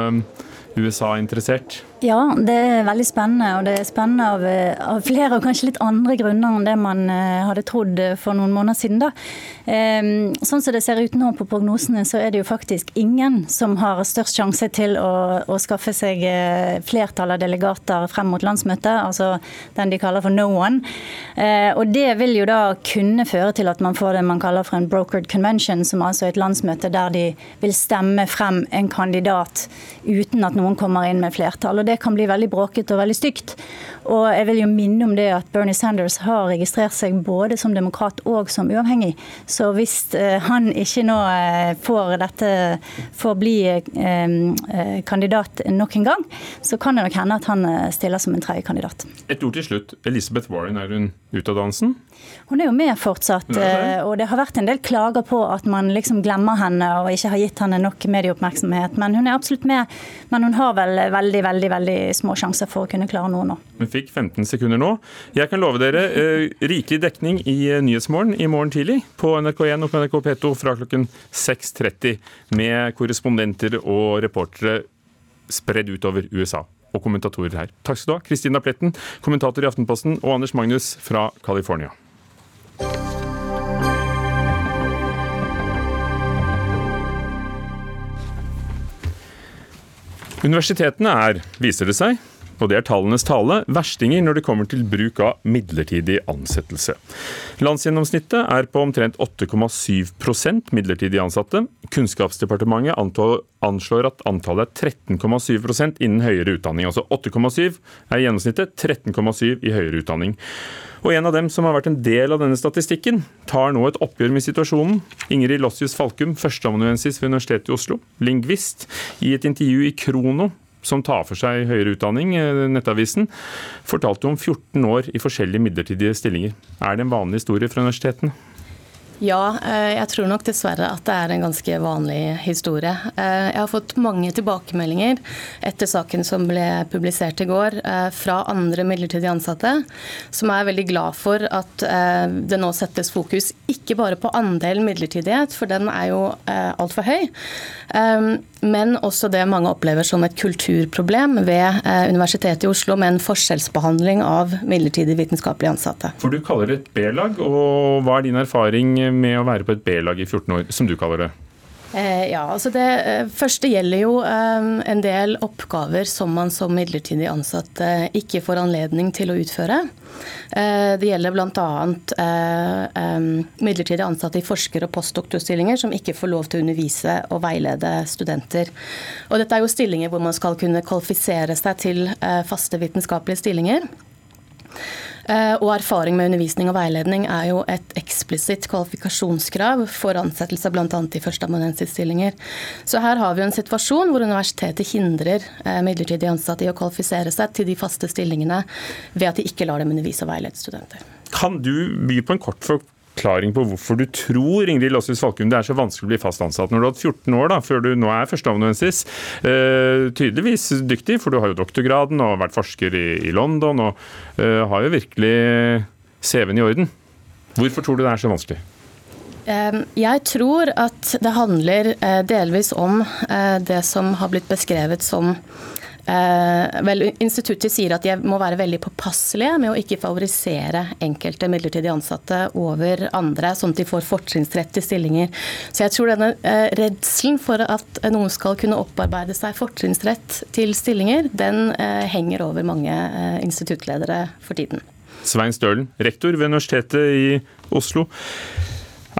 USA-interessert? Ja, det er veldig spennende. Og det er spennende av, av, flere og kanskje litt andre grunner enn det man uh, hadde trodd for noen måneder siden. da. Um, sånn som det ser ut nå på prognosene, så er det jo faktisk ingen som har størst sjanse til å, å skaffe seg flertall av delegater frem mot landsmøtet, altså den de kaller for no one. Og det vil jo da kunne føre til at man får det man kaller for en brokered convention, som altså er et landsmøte der de vil stemme frem en kandidat uten at noen kommer inn med flertall. Og det kan bli veldig bråkete og veldig stygt. Og jeg vil jo minne om det at Bernie Sanders har registrert seg både som demokrat og som uavhengig. Så hvis eh, han ikke nå eh, får dette får bli eh, kandidat nok en gang, så kan det nok hende at han stiller som en tredje kandidat. Et ord til slutt. Elisabeth Warren, er hun ute av dansen? Hun er jo med fortsatt. Og det har vært en del klager på at man liksom glemmer henne og ikke har gitt henne nok medieoppmerksomhet. Men hun er absolutt med. Men hun har vel veldig, veldig, veldig små sjanser for å kunne klare noe nå. Hun fikk 15 sekunder nå. Jeg kan love dere eh, rikelig dekning i eh, Nyhetsmorgen i morgen tidlig på NRK1 og NRK P2 fra klokken 6.30 med korrespondenter og reportere spredd utover USA og kommentatorer her. Takk skal du ha, Kristina Pletten, kommentator i Aftenposten, og Anders Magnus fra California. Universitetene er, viser det seg, og det er tallenes tale, verstinger når det kommer til bruk av midlertidig ansettelse. Landsgjennomsnittet er på omtrent 8,7% midlertidig ansatte. Kunnskapsdepartementet anslår at antallet er 13,7% innen høyere utdanning. Altså 8,7 er gjennomsnittet, 13,7 i høyere utdanning. Og en av dem som har vært en del av denne statistikken, tar nå et oppgjør med situasjonen. Ingrid Lossius Falkum, førsteamanuensis ved Universitetet i Oslo, lingvist, i et intervju i Krono som tar for seg høyere utdanning, eh, Nettavisen, fortalte om 14 år i forskjellige midlertidige stillinger. Er det en vanlig historie fra universitetene? Ja, eh, jeg tror nok dessverre at det er en ganske vanlig historie. Eh, jeg har fått mange tilbakemeldinger etter saken som ble publisert i går, eh, fra andre midlertidig ansatte, som er veldig glad for at det nå settes fokus ikke bare på andelen midlertidighet, for den er jo altfor høy, men også det mange opplever som et kulturproblem ved Universitetet i Oslo, med en forskjellsbehandling av midlertidig vitenskapelig ansatte. For Du kaller det et B-lag, og hva er din erfaring med å være på et B-lag i 14 år, som du kaller det? Eh, ja, altså Det eh, første gjelder jo eh, en del oppgaver som man som midlertidig ansatt ikke får anledning til å utføre. Det gjelder bl.a. midlertidig ansatte i forsker- og postdoktorstillinger som ikke får lov til å undervise og veilede studenter. Og Dette er jo stillinger hvor man skal kunne kvalifisere seg til faste vitenskapelige stillinger. Eh, og erfaring med undervisning og veiledning er jo et eksplisitt kvalifikasjonskrav for ansettelse bl.a. i førsteamanuensisstillinger. Så her har vi jo en situasjon hvor universitetet hindrer eh, midlertidig ansatte i å kvalifisere seg til de faste stillingene ved at de ikke lar dem undervise og veilede studenter. Kan du by på en kort forklaring på hvorfor du tror Ingrid Låsvis Falkum, det er så vanskelig å bli fast ansatt. Når du har hatt 14 år da, før du nå er førsteamanuensis, eh, tydeligvis dyktig, for du har jo doktorgraden og vært forsker i, i London og eh, har jo virkelig CV-en i orden. Hvorfor tror du det er så vanskelig? Jeg tror at det handler eh, delvis om eh, det som har blitt beskrevet som vel, instituttet sier at de må være veldig påpasselige med å ikke favorisere enkelte midlertidig ansatte over andre, sånn at de får fortrinnsrett til stillinger. Så jeg tror denne eh, redselen for at noen skal kunne opparbeide seg fortrinnsrett til stillinger, den eh, henger over mange eh, instituttledere for tiden. Svein Stølen, rektor ved Universitetet i Oslo.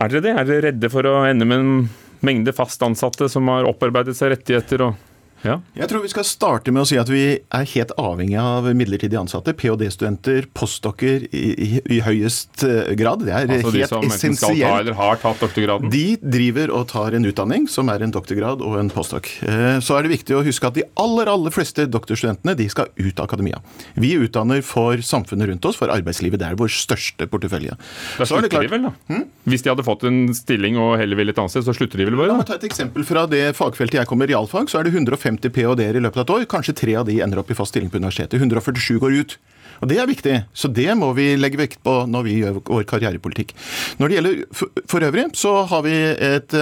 Er dere det? Er dere redde for å ende med en mengde fast ansatte som har opparbeidet seg rettigheter? og ja. Jeg tror vi skal starte med å si at vi er helt avhengig av midlertidig ansatte. Ph.d.-studenter, postdokker i, i, i, høyest eh, grad. Det er altså helt essensielt. De driver og tar en utdanning som er en doktorgrad og en postdoc. Eh, så er det viktig å huske at de aller, aller fleste doktorstudentene de skal ut av akademia. Vi utdanner for samfunnet rundt oss, for arbeidslivet. Det er vår største portefølje. Da slutter de vel, da? Hmm? Hvis de hadde fått en stilling og heller vil et annet sted, så slutter de vel bare? Da? La meg ta et eksempel fra det fagfeltet jeg kommer, realfag. Så er det 150 150 ph.d.-er i løpet av et år. Kanskje tre av de ender opp i fast stilling på universitetet. 147 går ut. Og Det er viktig, så det må vi legge vekt på når vi gjør vår karrierepolitikk. Når det gjelder for øvrig, så har vi et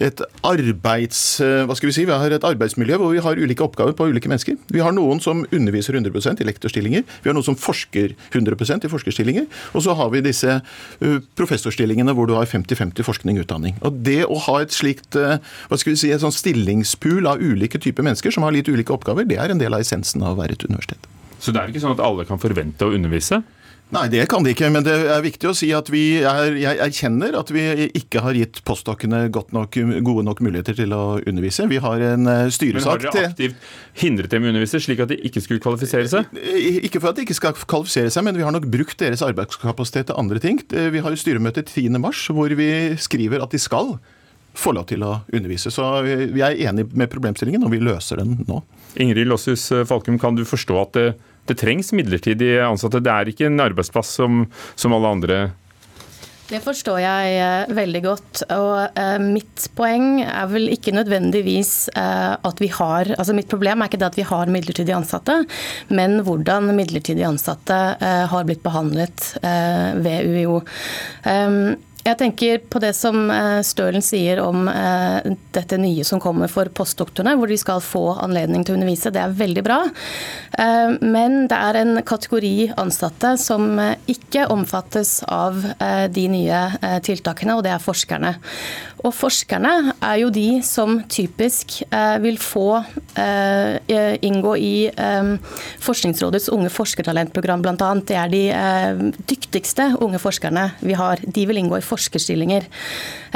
et arbeids... Eh, hva skal vi si, vi har et arbeidsmiljø hvor vi har ulike oppgaver på ulike mennesker. Vi har noen som underviser 100 i lektorstillinger. Vi har noen som forsker 100 i forskerstillinger. Og så har vi disse eh, professorstillingene hvor du har 50-50 forskning og utdanning. Og Det å ha et slikt eh, hva skal vi si, et sånn stillingspool av ulike typer mennesker som har litt ulike oppgaver, det er en del av essensen av å være et universitet. Så det er ikke sånn at alle kan forvente å undervise? Nei, det kan de ikke. Men det er viktig å si at vi er, jeg erkjenner at vi ikke har gitt postdokkene nok, gode nok muligheter til å undervise. Vi har en eh, styresak til Men Har dere aktivt hindret dem i å undervise, slik at de ikke skulle kvalifisere seg? Eh, ikke for at de ikke skal kvalifisere seg, men vi har nok brukt deres arbeidskapasitet til andre ting. Eh, vi har styremøte 10.3 hvor vi skriver at de skal få lov til å undervise. Så vi er enig med problemstillingen, og vi løser den nå. Ingrid Losshus Falkum, kan du forstå at det det trengs midlertidig ansatte. Det er ikke en arbeidsplass som, som alle andre. Det forstår jeg eh, veldig godt. Og eh, mitt poeng er vel ikke nødvendigvis eh, at vi har Altså mitt problem er ikke det at vi har midlertidig ansatte, men hvordan midlertidig ansatte har blitt behandlet eh, ved UiO. Jeg tenker på det som eh, Stølen sier om eh, dette nye som kommer for postdoktorene, hvor de skal få anledning til å undervise. Det er veldig bra. Eh, men det er en kategori ansatte som ikke omfattes av de nye tiltakene, og det er forskerne. Og forskerne er jo de som typisk vil få inngå i Forskningsrådets unge forskertalentprogram, bl.a. Det er de dyktigste unge forskerne vi har. De vil inngå i forskerstillinger.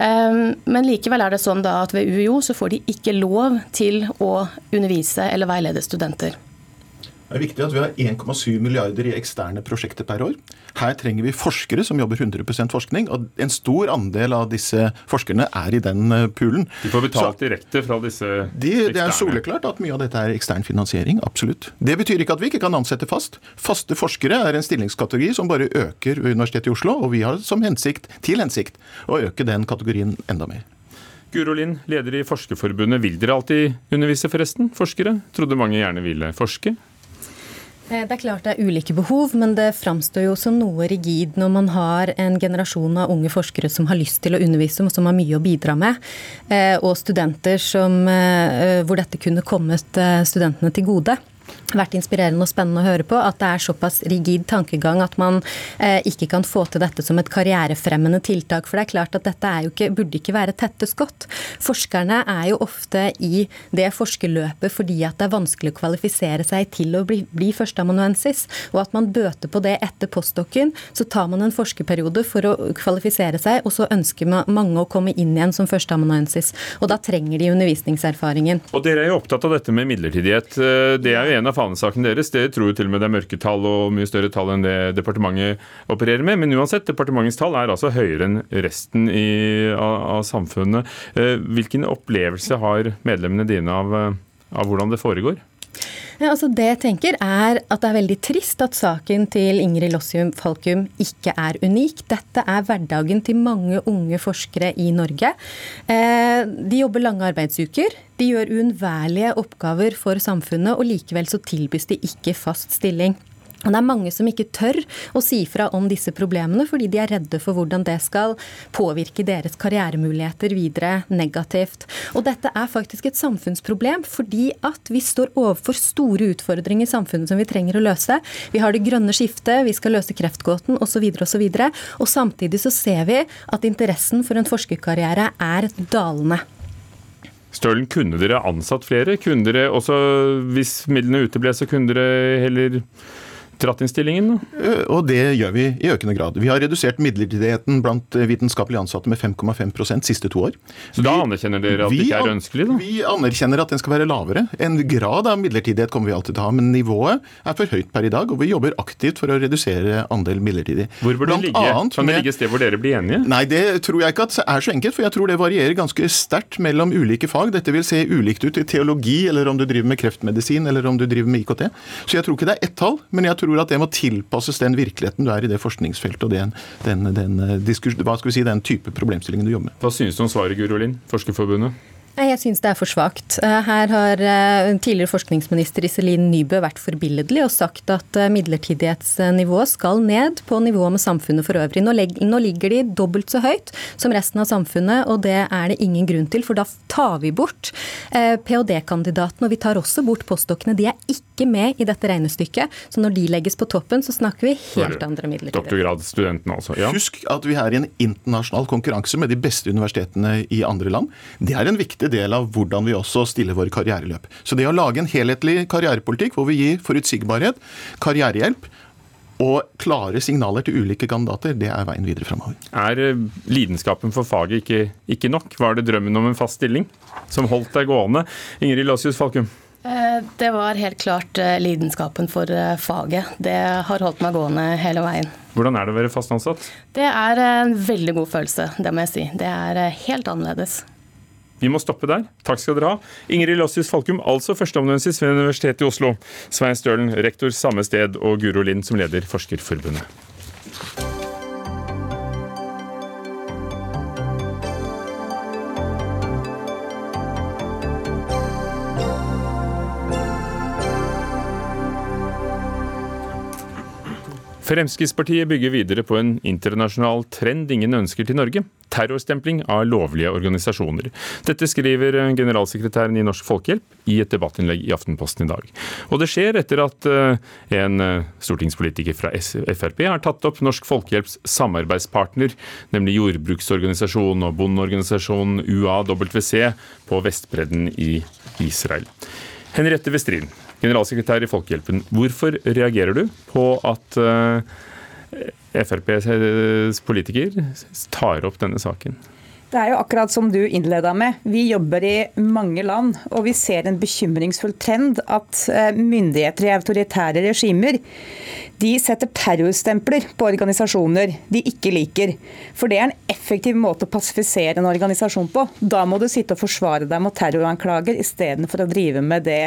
Ehm, men likevel er det sånn at ved UiO så får de ikke lov til å undervise eller veilede studenter. Det er viktig at vi har 1,7 milliarder i eksterne prosjekter per år. Her trenger vi forskere som jobber 100% forskning, og en stor andel av disse forskerne er i den eh, poolen. De får betalt Så, direkte fra disse de, Det er soleklart at mye av dette er ekstern finansiering, absolutt. Det betyr ikke at vi ikke kan ansette fast. Faste forskere er en stillingskategori som bare øker ved Universitetet i Oslo, og vi har som hensikt, til hensikt å øke den kategorien enda mer. Guro Lind, leder i Forskerforbundet. Vil dere alltid undervise, forresten? Forskere? Trodde mange gjerne ville forske? Eh, det er klart det er ulike behov, men det framstår jo som noe rigid når man har en generasjon av unge forskere som har lyst til å undervise, og som har mye å bidra med, eh, og studenter som, eh, hvor dette kunne kommet studentene til gode vært inspirerende og spennende å høre på at det er såpass rigid tankegang at man eh, ikke kan få til dette som et karrierefremmende tiltak. For det er klart at dette ikke, burde ikke være tette skott. Forskerne er jo ofte i det forskerløpet fordi at det er vanskelig å kvalifisere seg til å bli, bli førsteamanuensis, og at man bøter på det etter postdokken. Så tar man en forskerperiode for å kvalifisere seg, og så ønsker mange å komme inn igjen som førsteamanuensis. Og da trenger de undervisningserfaringen. Og Dere er jo opptatt av dette med midlertidighet. Eh, det er jo en av fanesaken deres. Det tror jo til og med det er mørketall og mye større tall enn det departementet opererer med. Men uansett, departementets tall er altså høyere enn resten i, av, av, samfunnet. Eh, hvilken opplevelse har medlemmene dine av, eh, av hvordan det foregår? Altså det jeg tenker er at det er veldig trist at saken til Ingrid Lossium Falkum ikke er unik. Dette er hverdagen til mange unge forskere i Norge. Eh, de jobber lange arbeidsuker. De gjør uunnværlige oppgaver for samfunnet, og likevel så tilbys de ikke fast stilling. Og Det er mange som ikke tør å si fra om disse problemene, fordi de er redde for hvordan det skal påvirke deres karrieremuligheter videre negativt. Og dette er faktisk et samfunnsproblem, fordi at vi står overfor store utfordringer i samfunnet som vi trenger å løse. Vi har det grønne skiftet, vi skal løse kreftgåten osv. osv. Og, og samtidig så ser vi at interessen for en forskerkarriere er dalende. Stølen, kunne dere ansatt flere? Kunne dere også, Hvis midlene uteble, så kunne dere heller Tratt-innstillingen? Eh, og det gjør vi i økende grad. Vi har redusert midlertidigheten blant vitenskapelige vitenskapelig ansatte med 5,5% siste to år. Så da anerkjenner dere at det ikke er ønskelig? da? Vi anerkjenner at den skal være lavere. En grad av midlertidighet kommer vi alltid til å ha, men nivået er for høyt per i dag. Og vi jobber aktivt for å redusere andel midlertidig. Hvor bør det ligge? Kan det ligge et sted hvor dere blir enige? Nei, det tror jeg ikke at er så enkelt. For jeg tror det varierer ganske sterkt mellom ulike fag. Dette vil se ulikt ut i teologi, eller om du driver med kreftmedisin, eller om du driver med IKT. Så jeg tror ikke det er ett tall. men jeg tror tror at det må tilpasses den virkeligheten du er i det forskningsfeltet og den, den, den, eh, hva skal vi si, den type problemstillingen du jobber med. Hva synes du om svaret, Guro Lind, Forskerforbundet? Jeg syns det er for svakt. Eh, her har eh, tidligere forskningsminister Iselin Nybø vært forbilledlig og sagt at midlertidighetsnivået skal ned på nivået med samfunnet for øvrig. Nå ligger de dobbelt så høyt som resten av samfunnet, og det er det ingen grunn til. For da tar vi bort ph.d.-kandidatene, og vi tar også bort postdokkene. De er ikke med i dette regnestykket. Så når de legges på toppen, så snakker vi helt andre midler. Doktorgradsstudentene altså. Ja. Husk at vi er i en internasjonal konkurranse med de beste universitetene i andre land. Det er en viktig viktig del av hvordan vi også stiller våre karriereløp. Så det å lage en helhetlig karrierepolitikk hvor vi gir forutsigbarhet, karrierehjelp og klare signaler til ulike kandidater, det er veien videre framover. Er eh, lidenskapen for faget ikke, ikke, nok? Var det drømmen om en fast stilling som holdt deg gående? Ingrid Låsius Falkum? Eh, det var helt klart eh, lidenskapen for faget. Det har holdt meg gående hele veien. Hvordan er det å være fast ansatt? Det er en veldig god følelse, det må jeg si. Det er helt annerledes. Vi må stoppe der. Takk skal dere ha. Ingrid Lossius Falkum, altså førsteamanuensis ved Universitetet i Oslo. Svein Stølen, rektor samme sted, og Guro Lind, som leder Forskerforbundet. Fremskrittspartiet bygger videre på en internasjonal trend ingen ønsker til Norge. Terrorstempling av lovlige organisasjoner. Dette skriver generalsekretæren i Norsk Folkehjelp i et debattinnlegg i Aftenposten i dag. Og det skjer etter at eh, en eh, stortingspolitiker fra Frp har tatt opp Norsk Folkehjelps samarbeidspartner, nemlig jordbruksorganisasjonen og bondeorganisasjonen UAWC på Vestbredden i Israel. Henriette Westrin, generalsekretær i Folkehjelpen. Hvorfor reagerer du på at uh, FrPs politiker tar opp denne saken? Det er jo akkurat som du innleda med. Vi jobber i mange land, og vi ser en bekymringsfull trend at eh, myndigheter i autoritære regimer de setter terrorstempler på organisasjoner de ikke liker. For det er en effektiv måte å pasifisere en organisasjon på. Da må du sitte og forsvare deg mot terroranklager istedenfor å drive med det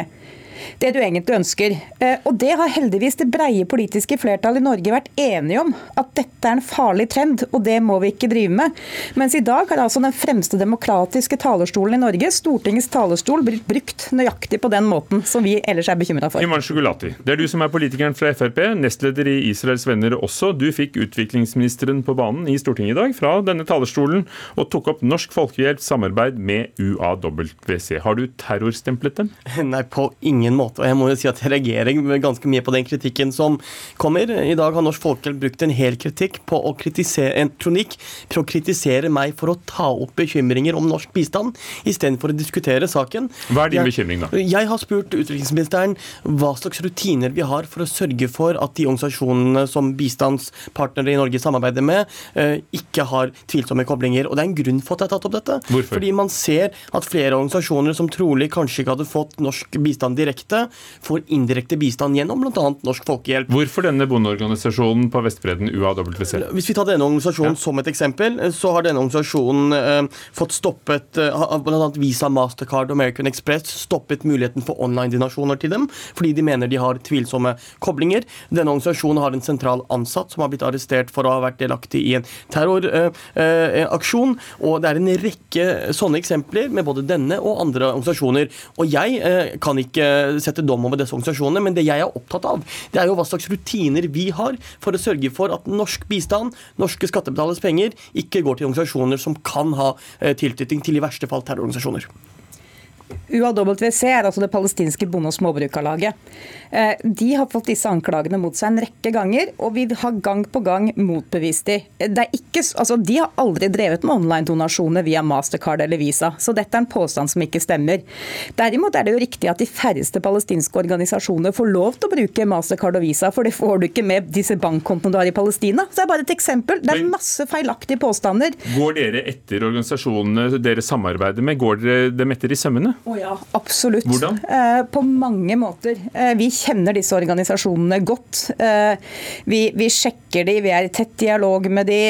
det du egentlig ønsker. Eh, og Det har heldigvis det breie politiske flertallet i Norge vært enige om. At dette er en farlig trend, og det må vi ikke drive med. Mens i dag har altså den fremste demokratiske talerstolen i Norge, Stortingets talerstol, blitt brukt nøyaktig på den måten som vi ellers er bekymra for. Iman Shugulati, det er du som er politikeren fra Frp, nestleder i Israels Venner også. Du fikk utviklingsministeren på banen i Stortinget i dag fra denne talerstolen, og tok opp Norsk Folkehjelps samarbeid med UAWC. Har du terrorstemplet dem? <laughs> Nei, på ingen måte. Og jeg må jo si at jeg reagerer ganske mye på den kritikken som kommer. I dag har Norsk Folkehjelp brukt en hel kritikk på å kritisere en kronikk for å kritisere meg for å ta opp bekymringer om norsk bistand, istedenfor å diskutere saken. Hva er din jeg, bekymring, da? Jeg har spurt utviklingsministeren hva slags rutiner vi har for å sørge for at de organisasjonene som bistandspartnere i Norge samarbeider med, eh, ikke har tvilsomme koblinger. Og det er en grunn for at jeg har tatt opp dette. Hvorfor? Fordi man ser at flere organisasjoner som trolig kanskje ikke hadde fått norsk bistand direkte, direkte, får indirekte bistand gjennom bl.a. Norsk Folkehjelp. Hvorfor denne bondeorganisasjonen på Vestbredden, UAWC? Hvis vi tar denne organisasjonen ja. som et eksempel, så har denne organisasjonen eh, fått stoppet eh, bl.a. Visa, Mastercard og American Express stoppet muligheten for online-donasjoner til dem, fordi de mener de har tvilsomme koblinger. Denne organisasjonen har en sentral ansatt som har blitt arrestert for å ha vært delaktig i en terroraksjon. Eh, og det er en rekke sånne eksempler med både denne og andre organisasjoner. Og jeg eh, kan ikke sette dom over disse organisasjonene, men det jeg er opptatt av, det er jo hva slags rutiner vi har for å sørge for at norsk bistand, norske skattebetalers penger, ikke går til organisasjoner som kan ha eh, tilknytning til i verste fall terrororganisasjoner. UAWC er altså det palestinske bonde- og småbrukarlaget. Eh, de har fått disse anklagene mot seg en rekke ganger, og vi har gang på gang motbevist de. Ikke, altså, de har aldri drevet med online-donasjoner via Mastercard eller Visa, så dette er en påstand som ikke stemmer. Derimot er det jo riktig at de færreste palestinske organisasjoner får lov til å bruke Mastercard og Visa, for det får du ikke med disse bankkontoene du har i Palestina. Så det er bare et eksempel. Det er masse feilaktige påstander. Går dere etter organisasjonene dere samarbeider med, går dere dem etter i sømmene? Å oh ja, absolutt. Hvordan? Eh, på mange måter. Eh, vi kjenner disse organisasjonene godt. Eh, vi, vi, sjekker de, vi er i tett dialog med de.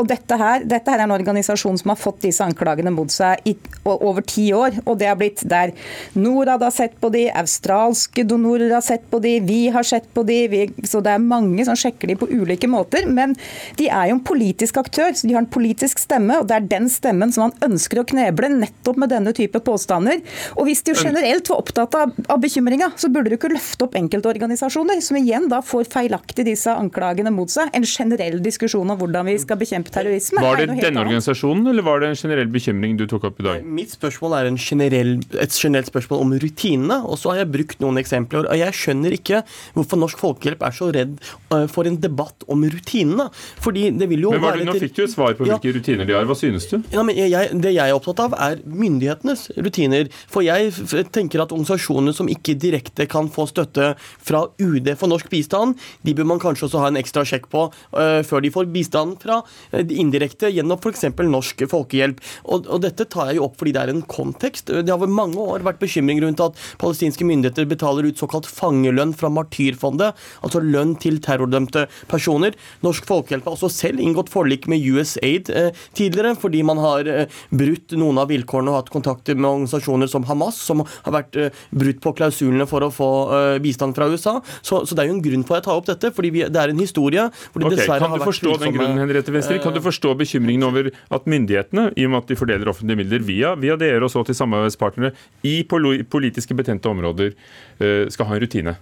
Og dette her, dette her, er en organisasjon som har fått disse anklagene mot seg i over ti år. Og det har blitt der Norad har sett på de, australske donorer har sett på de, vi har sett på de. Vi, så det er mange som sjekker de på ulike måter. Men de er jo en politisk aktør, så de har en politisk stemme. Og det er den stemmen som man ønsker å kneble, nettopp med denne type påstander. Og hvis du generelt var opptatt av, av bekymringa, så burde du ikke løfte opp enkeltorganisasjoner, som igjen da får feilaktig disse anklagene mot seg. En generell diskusjon om hvordan vi skal bekjempe terrorisme. Var det denne organisasjonen, eller var det en generell bekymring du tok opp i dag? Mitt spørsmål er generell, et generelt spørsmål om rutinene, og så har jeg brukt noen eksempler. og Jeg skjønner ikke hvorfor Norsk Folkehjelp er så redd øh, for en debatt om rutinene. Fordi det vil jo men være... Det, nå fikk du et svar på hvilke ja, rutiner de har. Hva synes du? Ja, men jeg, det jeg er opptatt av, er myndighetenes rutiner. For jeg tenker at organisasjoner som ikke direkte kan få støtte fra UD for norsk bistand, de bør man kanskje også ha en ekstra sjekk på uh, før de får bistand fra uh, indirekte gjennom f.eks. Norsk Folkehjelp. Og, og, dette tar jeg jo opp fordi det er en kontekst. Det har over mange år vært bekymring rundt at palestinske myndigheter betaler ut såkalt fangelønn fra Martyrfondet, altså lønn til terrordømte personer. Norsk Folkehjelp har også selv inngått forlik med USAID uh, tidligere, fordi man har brutt noen av vilkårene og hatt kontakter med organisasjoner som Hamas som har vært uh, brutt på klausulene for å få uh, bistand fra USA. Så, så, det er jo en grunn for at jeg tar opp dette, fordi vi, det er en historie okay, Kan du forstå den grunnen, Henriette Wester? Kan du forstå bekymringen over at myndighetene, i og med at de fordeler offentlige midler via, via dere og så til samarbeidspartnere, i politiske betente områder uh, skal ha en rutine?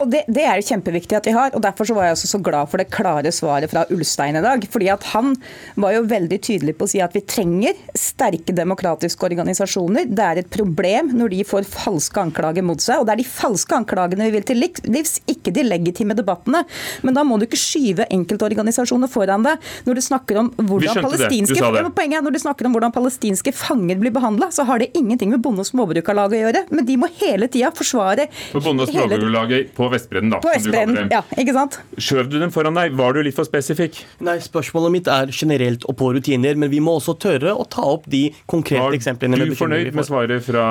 Og det, det, er kjempeviktig at de har. og Derfor så var jeg også så glad for det klare svaret fra Ulstein i dag. fordi at Han var jo veldig tydelig på å si at vi trenger sterke demokratiske organisasjoner. Det er et problem når de får falske anklager mot seg. og Det er de falske anklagene vi vil til livs, ikke de legitime debattene. Men da må du ikke skyve enkeltorganisasjoner foran deg. Når du snakker om hvordan palestinske, poenget er, når du snakker om hvordan palestinske fanger blir behandla, så har det ingenting med Bonde- og småbrukarlaget å gjøre. Men de må hele tida forsvare For Bonde- og småbrukarlaget på Vestbredden, da. På Vestbredden, ja, ikke sant? Skjøv du dem foran deg? Var du litt for spesifikk? Nei, spørsmålet mitt er generelt og på rutiner, men vi må også tørre å ta opp de konkrete Var eksemplene. du fornøyd med svaret fra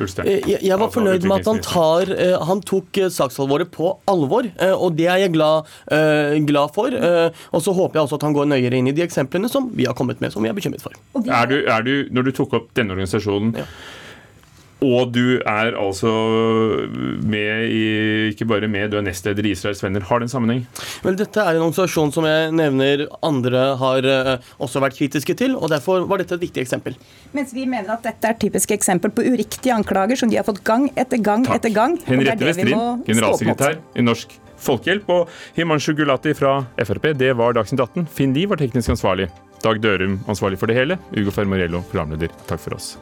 Ulstein? Eh, Jeg, jeg var Altså, fornøyd med at han, tar, eh, han tok eh, saksalvoret på alvor, og det er jeg glad, glad for. Og så håper jeg også at han går nøyere inn i de eksemplene som vi har kommet med, som vi er bekymret for. Er du, er du, når du tok opp denne organisasjonen, og du er altså med i Ikke bare med, du er nestleder i Israels venner. Har det en sammenheng? Vel, dette er en organisasjon som jeg nevner andre har eh, også vært kritiske til, og derfor var dette et viktig eksempel. Mens vi mener at dette er typisk eksempel på uriktige anklager som de har fått gang etter gang etter gang. er Henriette Westrin, generalsekretær i Norsk Folkehjelp, og Himanshu Gulati fra Frp. Det var Dagsnytt 18. Finn Li var teknisk ansvarlig. Dag Dørum ansvarlig for det hele. Ugo Fermariello programleder. Takk for oss.